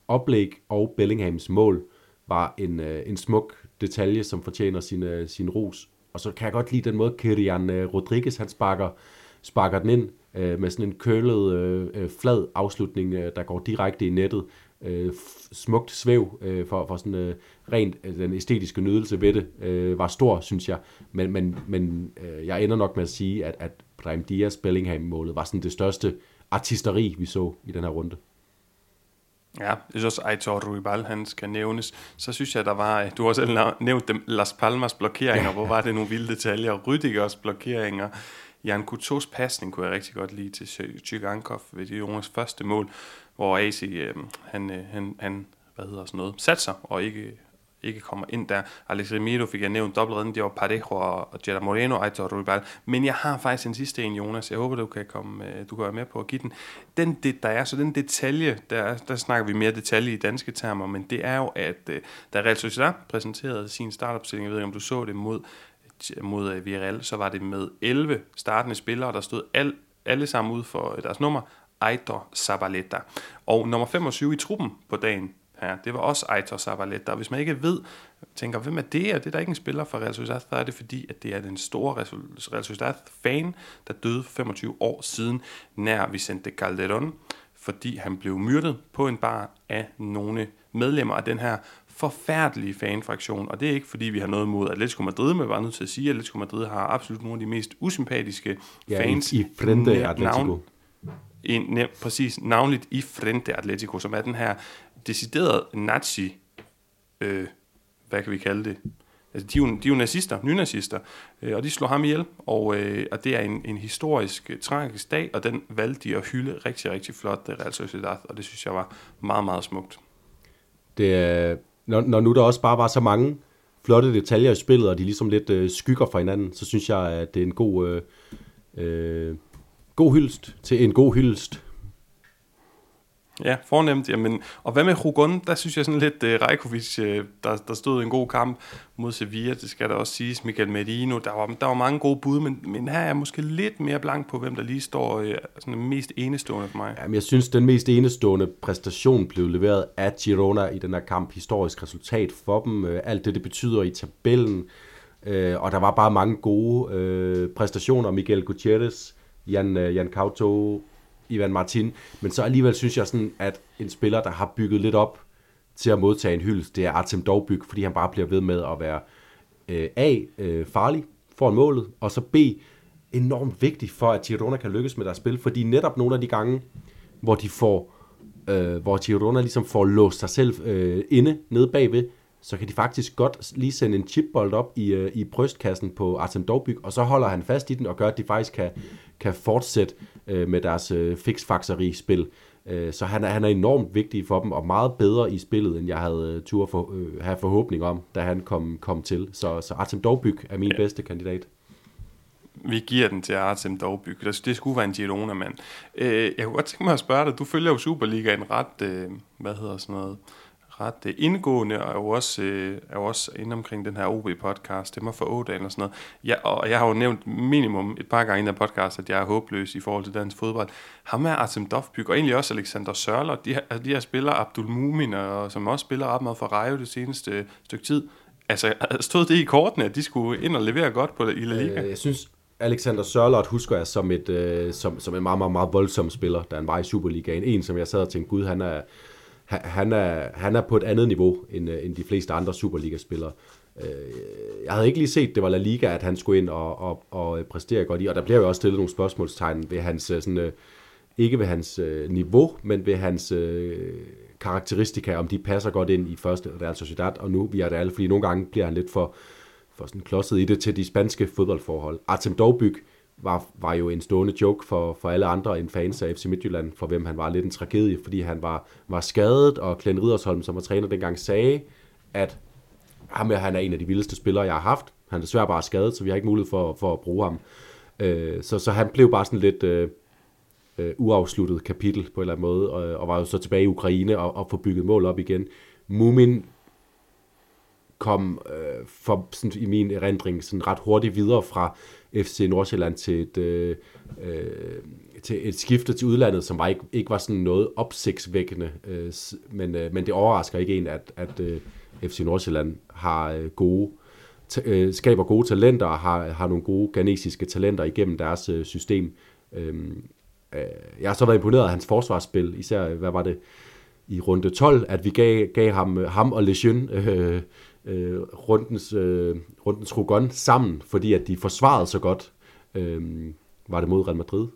oplæg og Bellinghams mål var en, øh, en smuk detalje, som fortjener sin, øh, sin ros. Og så kan jeg godt lide den måde, Kirian øh, Rodriguez han sparker, sparker den ind øh, med sådan en kølet, øh, øh, flad afslutning, øh, der går direkte i nettet. Øh, smukt svæv øh, for, for sådan øh, rent øh, den æstetiske nydelse ved det øh, var stor, synes jeg. Men, men, men øh, jeg ender nok med at sige, at, at Brahim Diaz Bellingham-målet var sådan det største artisteri, vi så i den her runde. Ja, jeg synes også, Aitor Ruibal, han skal nævnes. Så synes jeg, der var, du har selv nævnt dem, Las Palmas blokeringer, hvor var det nogle vilde detaljer, Rüdigers blokeringer, Jan Kutos pasning kunne jeg rigtig godt lide til Tjygankov ved de unges første mål, hvor AC, øh, han, øh, han, han, hvad hedder sådan noget, satser og ikke ikke kommer ind der. Alex Remiro fik jeg nævnt dobbeltredden, det var Parejo og Gerard Moreno, Aitor Rubal. Men jeg har faktisk en sidste en, Jonas. Jeg håber, du kan, komme, øh, du kan være med på at give den. Den, det, der er, så den detalje, der, der snakker vi mere detalje i danske termer, men det er jo, at øh, da Real Sociedad præsenterede sin startopstilling, jeg ved ikke, om du så det mod, øh, mod Villarreal, så var det med 11 startende spillere, der stod al, alle sammen ud for deres nummer, Aitor Zabaleta. Og nummer 25 i truppen på dagen, her. Det var også Aitor Zabaleta. Hvis man ikke ved, tænker, hvem er det? Er det der ikke en spiller fra Real Sociedad? Så er det fordi, at det er den store Real Sociedad-fan, der døde 25 år siden, nær Vicente Calderón, fordi han blev myrdet på en bar af nogle medlemmer af den her forfærdelige fanfraktion, og det er ikke fordi, vi har noget mod Atletico Madrid, men jeg var nødt til at sige, at Atletico Madrid har absolut nogle af de mest usympatiske ja, fans. i, Frente Atletico. Navn, i, præcis, navnligt i Frente Atletico, som er den her decideret nazi, øh, hvad kan vi kalde det? Altså, de er jo, de er jo nazister, nynazister, øh, og de slår ham ihjel, og, øh, og det er en, en historisk øh, tragisk dag, og den valgte de at hylde rigtig, rigtig flot, det Real Sociedad, og det synes jeg var meget, meget smukt. Det, er, når, når nu der også bare var så mange flotte detaljer i spillet, og de ligesom lidt øh, skygger fra hinanden, så synes jeg, at det er en god, øh, øh, god hyldest til en god hyldest Ja, fornemt. Jamen, og hvad med Rugon? Der synes jeg sådan lidt, uh, Rajkovic, uh, der, der stod en god kamp mod Sevilla, det skal der også siges. Michael Merino, der var, der var mange gode bud, men, men her er jeg måske lidt mere blank på, hvem der lige står uh, sådan mest enestående for mig. Jamen, jeg synes, den mest enestående præstation blev leveret af Girona i den her kamp. Historisk resultat for dem. Uh, alt det, det betyder i tabellen. Uh, og der var bare mange gode uh, præstationer. Miguel Gutierrez, Jan, uh, Jan Kauto, Ivan Martin, men så alligevel synes jeg sådan, at en spiller, der har bygget lidt op til at modtage en hyldest, det er Artem Dovbyk, fordi han bare bliver ved med at være øh, A, øh, farlig for målet, og så B, enormt vigtig for, at Girona kan lykkes med deres spil, fordi netop nogle af de gange, hvor de får, øh, hvor Girona ligesom får låst sig selv øh, inde nede bagved, så kan de faktisk godt lige sende en chipbold op i, øh, i brystkassen på Artem Dovbyk, og så holder han fast i den og gør, at de faktisk kan, kan fortsætte øh, med deres øh, fixfaxeri-spil. Øh, så han er, han er enormt vigtig for dem, og meget bedre i spillet, end jeg havde øh, tur for, øh, have forhåbning om, da han kom, kom til. Så, så Artem Dovbyk er min ja. bedste kandidat. Vi giver den til Artem Dovbyk. Det skulle være en Girona-mand. Øh, jeg kunne godt tænke mig at spørge dig, du følger jo Superligaen ret, øh, hvad hedder sådan noget, ret indgående, og er jo også, øh, er jo også inde omkring den her OB-podcast, Stemmer for Ådalen og sådan noget. Ja, og jeg har jo nævnt minimum et par gange i den podcast, at jeg er håbløs i forhold til dansk fodbold. Ham er Artem Dovbyk, og egentlig også Alexander Sørler, de, her, de her spillere, Abdul Mumin, og, som også spiller ret meget for Rayo det seneste øh, stykke tid. Altså, stod det i kortene, at de skulle ind og levere godt på i La Liga? Øh, jeg synes, Alexander Sørlot husker jeg som, et, øh, som, som en meget, meget, meget voldsom spiller, da han var i Superligaen. En, som jeg sad og tænkte, gud, han er, han er, han er på et andet niveau end, øh, end de fleste andre Superliga-spillere. Øh, jeg havde ikke lige set, det var La Liga, at han skulle ind og, og, og øh, præstere godt i, og der bliver jo også stillet nogle spørgsmålstegn ved hans, sådan, ikke ved hans niveau, men ved hans karakteristika, om de passer godt ind i første Real Sociedad, og nu vi er det alle, fordi nogle gange bliver han lidt for, for sådan klodset i det til de spanske fodboldforhold. Artem Dovbyk, var, var jo en stående joke for, for alle andre end fans af FC Midtjylland, for hvem han var lidt en tragedie, fordi han var, var skadet, og Glenn Ridersholm, som var træner dengang, sagde, at ham han er en af de vildeste spillere, jeg har haft. Han er desværre bare skadet, så vi har ikke mulighed for, for at bruge ham. Øh, så, så han blev bare sådan lidt øh, øh, uafsluttet kapitel på en eller anden måde, og, og var jo så tilbage i Ukraine og, og få bygget mål op igen. Mumin kom øh, for, sådan, i min erindring sådan ret hurtigt videre fra FC Nordsjælland til et, øh, øh, til et skifte til udlandet, som var ikke, ikke var sådan noget opsigtsvækkende, øh, men, øh, men det overrasker ikke en, at, at øh, FC Nordsjælland har øh, gode øh, skaber gode talenter og har, har nogle gode ganesiske talenter igennem deres øh, system. Øh, øh, jeg har så været imponeret af hans forsvarsspil, især, hvad var det, i runde 12, at vi gav, gav ham, ham og Lejeune øh, øh, rundens, øh, rundens Rugon sammen, fordi at de forsvarede så godt. Øh, var det mod Real Madrid?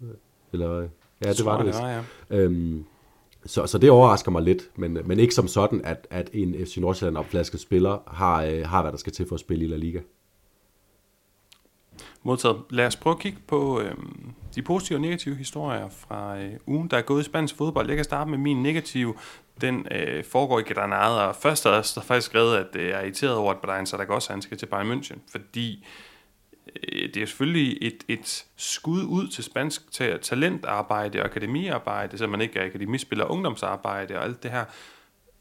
Eller, ja, det var det vist. Ja, ja. Øhm, så, så det overrasker mig lidt, men, men ikke som sådan, at, at en FC Nordsjælland opflasket spiller har, øh, har, hvad der skal til for at spille i La Liga. Modtaget. Lad os prøve at kigge på øh, de positive og negative historier fra øh, ugen, der er gået i spansk fodbold. Jeg kan starte med min negative. Den øh, foregår i Granada, og først er der faktisk skrevet, at det er irriteret over, at Brian Saragossa han skal til Bayern München, fordi øh, det er selvfølgelig et, et skud ud til spansk til talentarbejde og akademiarbejde, så man ikke er akademispiller ungdomsarbejde og alt det her.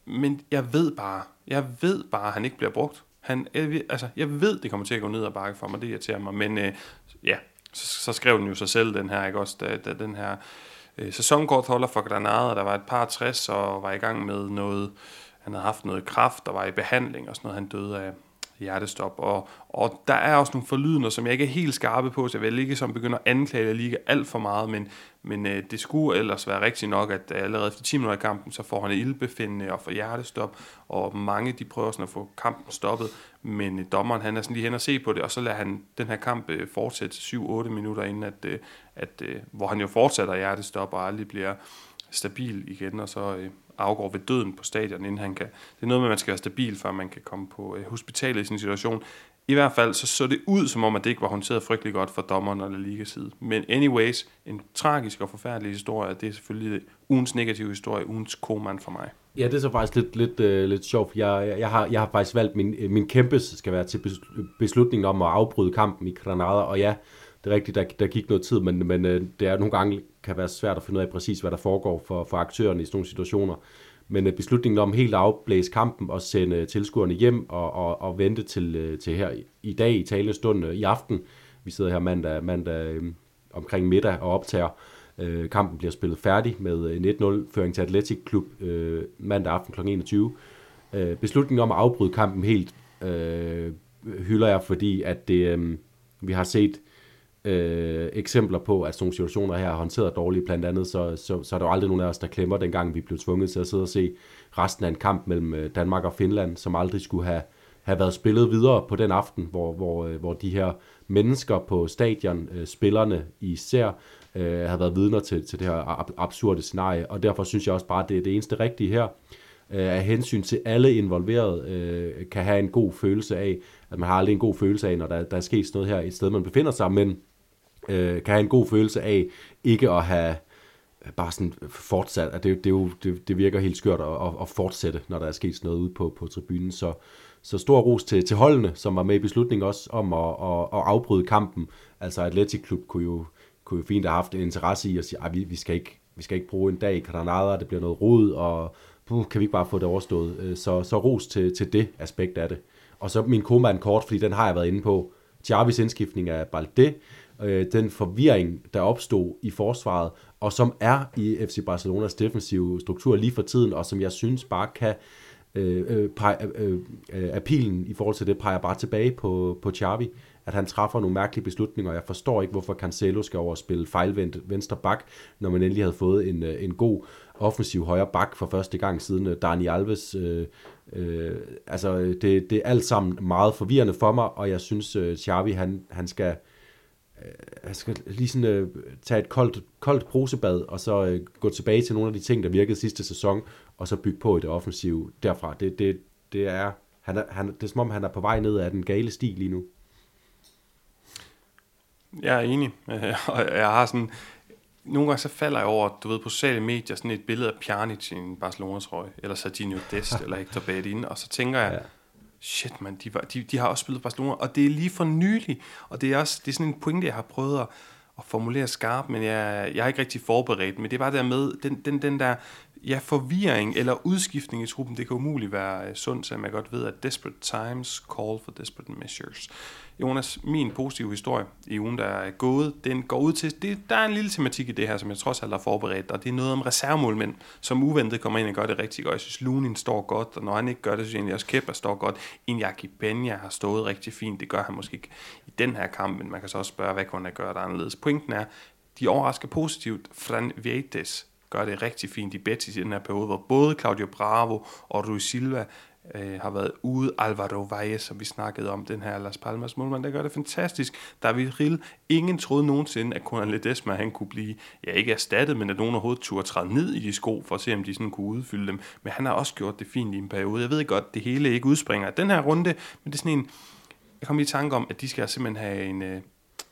Men jeg ved bare, jeg ved bare, at han ikke bliver brugt. Han, altså, jeg ved, det kommer til at gå ned og bakke for mig, det irriterer mig, men øh, ja, så, så skrev den jo sig selv, den her, ikke også, da, da den her øh, sæsonkortholder for Granada, der var et par 60 og var i gang med noget, han havde haft noget kraft, der var i behandling og sådan noget, han døde af hjertestop, og, og der er også nogle forlydende, som jeg ikke er helt skarpe på, så jeg vil ikke som begynder at anklage Liga alt for meget, men, men øh, det skulle ellers være rigtigt nok, at øh, allerede efter 10 minutter i kampen, så får han ildbefindende og får hjertestop, og mange de prøver sådan at få kampen stoppet, men øh, dommeren han er sådan lige hen og se på det, og så lader han den her kamp øh, fortsætte 7-8 minutter inden, at, øh, at, øh, hvor han jo fortsætter hjertestop og aldrig bliver stabil igen, og så øh, afgår ved døden på stadion, inden han kan. Det er noget med, at man skal være stabil, før man kan komme på øh, hospitalet i sin situation. I hvert fald så så det ud, som om at det ikke var håndteret frygtelig godt for dommeren og Liga side. Men anyways, en tragisk og forfærdelig historie, det er selvfølgelig øh, ugens negative historie, ugens koman for mig. Ja, det er så faktisk lidt, lidt, øh, lidt sjovt. Jeg, jeg, jeg, har, jeg har faktisk valgt, min, øh, min kæmpe skal være til beslutningen om at afbryde kampen i Granada, og ja, det er rigtigt, der, der gik noget tid, men, men øh, det er nogle gange kan være svært at finde ud af præcis, hvad der foregår for, for aktørerne i sådan nogle situationer. Men øh, beslutningen om helt at afblæse kampen og sende øh, tilskuerne hjem og, og, og vente til, til her i dag i talende stund i aften, vi sidder her mandag, mandag omkring middag og optager, Øh, kampen bliver spillet færdig med en 1-0-føring til Atletic Klub øh, mandag aften kl. 21. Øh, beslutningen om at afbryde kampen helt øh, hylder jeg, fordi at det, øh, vi har set øh, eksempler på, at sådan nogle situationer her er håndteret dårligt. Blandt andet, så, så, så er der jo aldrig nogen af os, der klemmer, dengang vi blev tvunget til at sidde og se resten af en kamp mellem øh, Danmark og Finland, som aldrig skulle have, have været spillet videre på den aften, hvor, hvor, øh, hvor de her mennesker på stadion, øh, spillerne især, øh, har været vidner til, til det her absurde scenarie. Og derfor synes jeg også bare, at det er det eneste rigtige her, øh, af hensyn til alle involverede, øh, kan have en god følelse af, at man har aldrig en god følelse af, når der, der er sket noget her et sted, man befinder sig, men øh, kan have en god følelse af ikke at have øh, bare sådan fortsat, at det, det, er jo, det, det virker helt skørt at, at, at fortsætte, når der er sket sådan noget ude på, på tribunen. Så, så stor ros til, til holdene, som var med i beslutningen også om at, at, at afbryde kampen. Altså Atletic Klub kunne jo, kunne jo fint have haft en interesse i at sige, at vi, vi, skal ikke, vi skal ikke bruge en dag i Granada, det bliver noget rod, og puh, kan vi ikke bare få det overstået. Øh, så, så ros til, til det aspekt af det. Og så min koma kort, fordi den har jeg været inde på. Jarvis indskiftning af Balde, øh, den forvirring, der opstod i forsvaret, og som er i FC Barcelonas defensive struktur lige for tiden, og som jeg synes bare kan øh, øh, pege, øh, øh, appealen i forhold til det, peger bare tilbage på, på Xavi, at han træffer nogle mærkelige beslutninger. Jeg forstår ikke, hvorfor Cancelo skal over og spille fejlvendt venstre bak, når man endelig havde fået en, øh, en god offensiv højre bak for første gang siden øh, Dani Alves. Øh, øh, altså, det, det er alt sammen meget forvirrende for mig, og jeg synes, øh, Xavi, han, han skal jeg skal lige sådan, øh, tage et koldt, koldt brusebad, og så øh, gå tilbage til nogle af de ting, der virkede sidste sæson, og så bygge på i det offensive derfra. Det, det, det, er, han er, han, det er som om, han er på vej ned af den gale sti lige nu. Jeg er enig, og jeg har sådan, nogle gange så falder jeg over, du ved, på sociale medier, sådan et billede af Pjanic i en Barcelona-trøje, eller Serginho Dest, eller Hector Bedin, og så tænker jeg, ja shit man, de, var, de, de har også spillet Barcelona, og det er lige for nylig, og det er også det er sådan en pointe, jeg har prøvet at, at formulere skarpt, men jeg, jeg er ikke rigtig forberedt, men det er bare der med, den, den, den der ja, forvirring eller udskiftning i truppen, det kan umuligt være øh, sundt, så man godt ved, at desperate times call for desperate measures. Jonas, min positive historie i ugen, der er gået, den går ud til, det, der er en lille tematik i det her, som jeg trods alt har forberedt, og det er noget om reservemålmænd, som uventet kommer ind og gør det rigtig godt. Jeg synes, Lunin står godt, og når han ikke gør det, så synes jeg egentlig også Kepa står godt. Inyaki Benja har stået rigtig fint, det gør han måske ikke i den her kamp, men man kan så også spørge, hvad kunne han gøre der anderledes. Pointen er, de overrasker positivt. Fran Vietes gør det rigtig fint i Betis i den her periode, hvor både Claudio Bravo og Rui Silva øh, har været ude. Alvaro Valles, som vi snakkede om, den her Las Palmas målmand, der gør det fantastisk. David Rill, ingen troede nogensinde, at Conan Ledesma, han kunne blive, ja ikke erstattet, men at nogen overhovedet turde træde ned i de sko, for at se, om de sådan kunne udfylde dem. Men han har også gjort det fint i en periode. Jeg ved godt, det hele ikke udspringer af den her runde, men det er sådan en, jeg kom i tanke om, at de skal simpelthen have en, øh,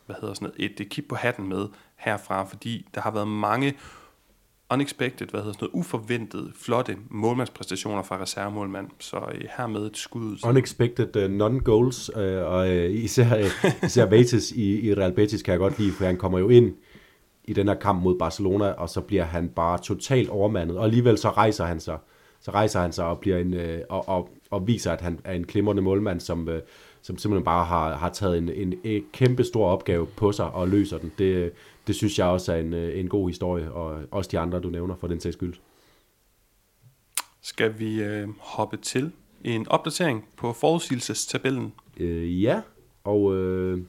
hvad hedder sådan noget, et, et kip på hatten med herfra, fordi der har været mange unexpected, hvad hedder sådan noget, uforventet, flotte målmandspræstationer fra reservemålmand. Så øh, hermed et skud. Unexpected uh, non-goals, øh, og øh, især, uh, især Vates i, i Real Betis kan jeg godt lide, for han kommer jo ind i den her kamp mod Barcelona, og så bliver han bare totalt overmandet, og alligevel så rejser han sig, så rejser han sig og, bliver en, øh, og, og, og viser, at han er en klimrende målmand, som, øh, som simpelthen bare har, har taget en, en, en kæmpe stor opgave på sig og løser den. Det, det synes jeg også er en, øh, en god historie, og også de andre, du nævner, for den sags skyld. Skal vi øh, hoppe til en opdatering på forudsigelsestabellen? Øh, ja, og øh,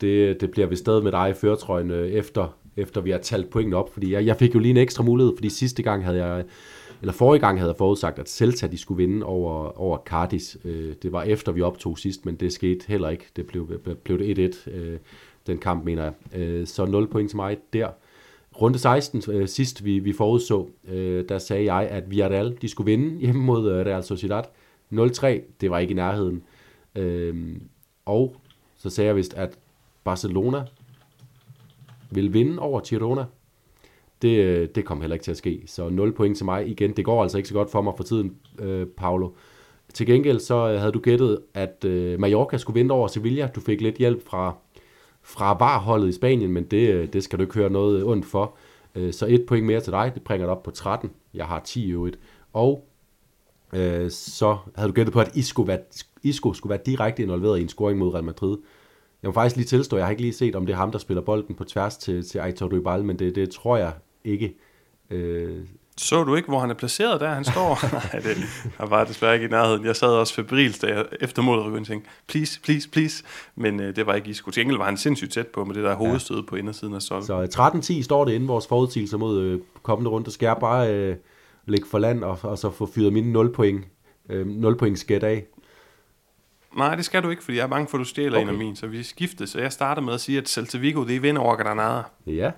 det, det bliver vi stadig med dig i føretrøjen øh, efter, efter vi har talt pointen op, fordi jeg, jeg fik jo lige en ekstra mulighed, fordi sidste gang havde jeg, eller forrige gang havde jeg forudsagt, at Celta de skulle vinde over, over Cardis. Øh, det var efter vi optog sidst, men det skete heller ikke. Det blev, blev det 1-1. Øh, den kamp, mener jeg. Øh, så 0 point til mig der. Runde 16, øh, sidst vi, vi forudså, øh, der sagde jeg, at Villarreal, de skulle vinde hjemme mod øh, Real Sociedad. 0-3, det var ikke i nærheden. Øh, og så sagde jeg vist, at Barcelona vil vinde over Girona. Det, øh, det kom heller ikke til at ske. Så 0 point til mig igen. Det går altså ikke så godt for mig for tiden, øh, Paolo. Til gengæld så øh, havde du gættet, at øh, Mallorca skulle vinde over Sevilla. Du fik lidt hjælp fra fra barholdet i Spanien, men det, øh, det skal du ikke høre noget ondt for. Øh, så et point mere til dig, det bringer dig op på 13. Jeg har 10 i øvrigt. Og øh, så havde du gættet på, at Isco, være, Isco skulle være direkte involveret i en scoring mod Real Madrid. Jeg må faktisk lige tilstå, jeg har ikke lige set, om det er ham, der spiller bolden på tværs til, til Aitor Rybal, men det, det tror jeg ikke. Øh, så du ikke, hvor han er placeret der, han står? Nej, det, han var desværre ikke i nærheden. Jeg sad også febrilsk, da jeg efter målet og tænkte, please, please, please. Men øh, det var ikke Isco. Til gengæld var han sindssygt tæt på med det der hovedstød ja. på indersiden af Sol. Så 13-10 står det inden vores forudsigelse mod øh, kommende runde. Skal jeg bare øh, lægge for land og, og så få fyret mine 0 point, øh, 0 point skæt af? Nej, det skal du ikke, fordi jeg er bange for, at du stjæler okay. en af mine. Så vi skifter, så jeg starter med at sige, at Celta Vigo, det er vinder over Granada. Ja,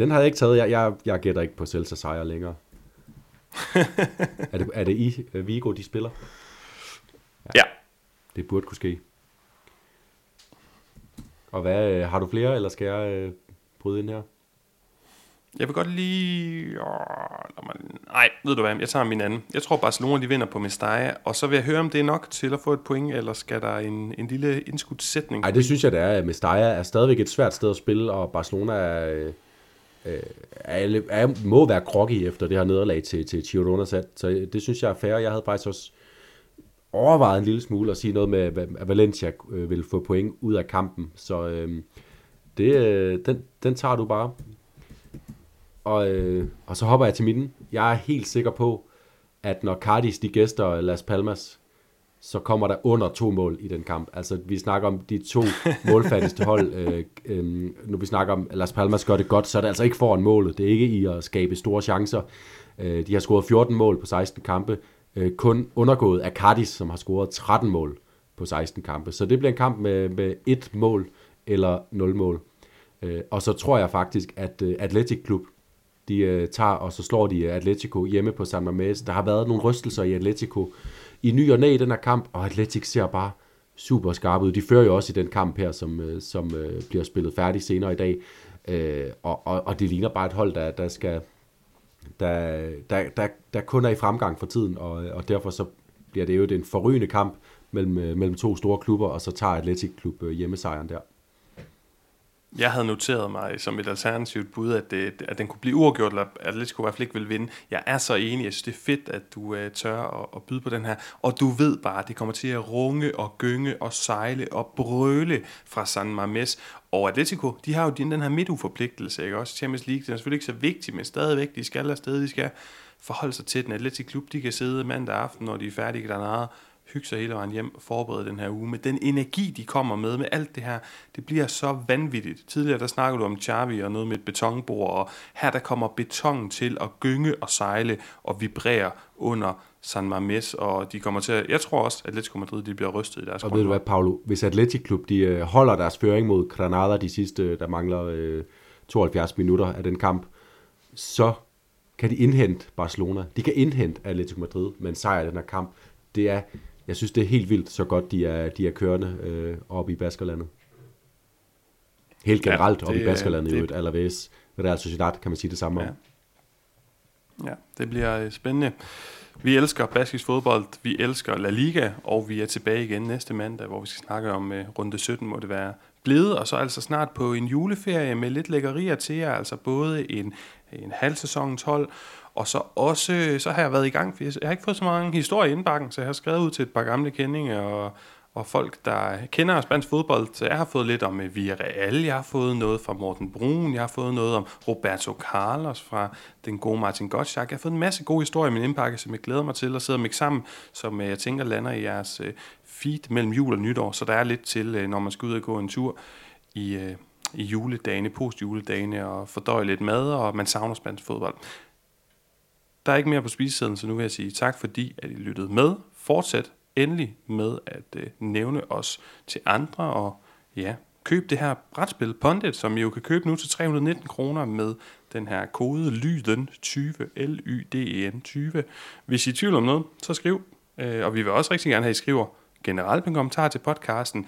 den har jeg ikke taget. Jeg, jeg, jeg gætter ikke på Celta sejr længere. er, det, er det i uh, Vigo, de spiller? Ja. ja. Det burde kunne ske. Og hvad, øh, har du flere, eller skal jeg uh, bryde ind her? Jeg vil godt lige... Nej, ved du hvad, jeg tager min anden. Jeg tror Barcelona de vinder på Mestalla, og så vil jeg høre, om det er nok til at få et point, eller skal der en, en lille indskudt sætning? Nej, det synes jeg, det er. Mestalla er stadigvæk et svært sted at spille, og Barcelona er, øh, Øh, er, er, må være groggy efter det her nederlag til, til Girona. Så det synes jeg er fair. Jeg havde faktisk også overvejet en lille smule at sige noget med, at Valencia øh, vil få point ud af kampen. Så øh, det, øh, den, den tager du bare. Og, øh, og så hopper jeg til midten. Jeg er helt sikker på, at når Cardis de gæster Las Palmas, så kommer der under to mål i den kamp. Altså, vi snakker om de to målfattigste hold. Øh, øh, når vi snakker om, at Las Palmas gør det godt, så er det altså ikke foran målet. Det er ikke i at skabe store chancer. Øh, de har scoret 14 mål på 16 kampe. Øh, kun undergået af Cardis, som har scoret 13 mål på 16 kampe. Så det bliver en kamp med, med et mål eller nul mål. Øh, og så tror jeg faktisk, at øh, Atletic Klub, de øh, tager, og så slår de Atletico hjemme på San Mamés. Der har været nogle rystelser i Atletico i ny og næ i den her kamp, og Atletic ser bare super skarpe ud. De fører jo også i den kamp her, som, øh, som øh, bliver spillet færdig senere i dag. Øh, og, og, og det ligner bare et hold, der, der skal der, der, der, der kun er i fremgang for tiden, og, og derfor så bliver det jo en forrygende kamp mellem, øh, mellem to store klubber, og så tager Atletic Klub øh, hjemmesejren der. Jeg havde noteret mig som et alternativt bud, at, det, at den kunne blive uafgjort, eller at Atletico i hvert fald ikke ville vinde. Jeg er så enig, jeg synes det er fedt, at du uh, tør at, at byde på den her. Og du ved bare, at det kommer til at runge og gynge og sejle og brøle fra San Mamés. Og Atletico, de har jo den her midtuforpligtelse, ikke også? Champions League, det er selvfølgelig ikke så vigtigt, men stadigvæk, de skal afsted, de skal forholde sig til den. Atletic Klub, de kan sidde mandag aften, når de er færdige dernede hygge sig hele vejen hjem og forberede den her uge. Med den energi, de kommer med, med alt det her, det bliver så vanvittigt. Tidligere der snakkede du om Xavi og noget med et betonbord, og her der kommer betongen til at gynge og sejle og vibrere under San Mamés, og de kommer til at, jeg tror også, at Atletico Madrid de bliver rystet i deres Og ved du hvad, Paulo, hvis Atletico Klub de øh, holder deres føring mod Granada de sidste, der mangler øh, 72 minutter af den kamp, så kan de indhente Barcelona. De kan indhente Atletico Madrid med en sejr i den her kamp. Det er jeg synes, det er helt vildt, så godt de er, de er kørende øh, oppe i Baskerlandet. Helt generelt ja, oppe i Baskerlandet, det, jo et Alaves. Real Sociedad kan man sige det samme ja. om. Ja, det bliver øh, spændende. Vi elsker baskisk fodbold, vi elsker La Liga, og vi er tilbage igen næste mandag, hvor vi skal snakke om uh, runde 17, må det være blevet, og så altså snart på en juleferie med lidt lækkerier til jer, altså både en, en halv sæson 12, og så også, så har jeg været i gang, for jeg har ikke fået så mange historier i indbakken, så jeg har skrevet ud til et par gamle kendinge og, og folk, der kender spansk fodbold. Så jeg har fået lidt om øh, Villarreal, jeg har fået noget fra Morten Brun, jeg har fået noget om Roberto Carlos fra den gode Martin Gottschalk. Jeg har fået en masse gode historier i min indpakke, som jeg glæder mig til at sidde og sammen, som øh, jeg tænker lander i jeres øh, feed mellem jul og nytår. Så der er lidt til, når man skal ud og gå en tur i, i juledagene, postjuledagene, og fordøje lidt mad, og man savner spansk fodbold. Der er ikke mere på spisesiden, så nu vil jeg sige tak, fordi at I lyttede med. Fortsæt endelig med at øh, nævne os til andre, og ja, køb det her brætspil Pondit, som I jo kan købe nu til 319 kroner med den her kode LYDEN 20, l y d e n 20. Hvis I er i tvivl om noget, så skriv. Øh, og vi vil også rigtig gerne have, at I skriver generelt en kommentar til podcasten.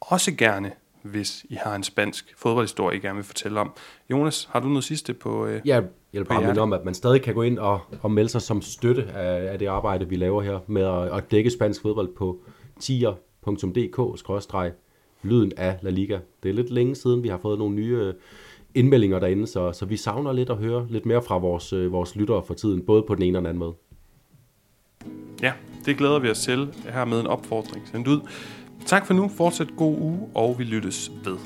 Også gerne hvis I har en spansk fodboldhistorie, I gerne vil fortælle om. Jonas, har du noget sidste på øh, Ja, jeg vil bare minde om, at man stadig kan gå ind og, og melde sig som støtte af, af det arbejde, vi laver her med at, at dække spansk fodbold på tier.dk-lyden af La Liga. Det er lidt længe siden, vi har fået nogle nye øh, indmeldinger derinde, så, så vi savner lidt at høre lidt mere fra vores, øh, vores lyttere for tiden, både på den ene og den anden måde. Ja, det glæder vi os til. Her med en opfordring sendt ud. Tak for nu. Fortsæt god uge, og vi lyttes ved.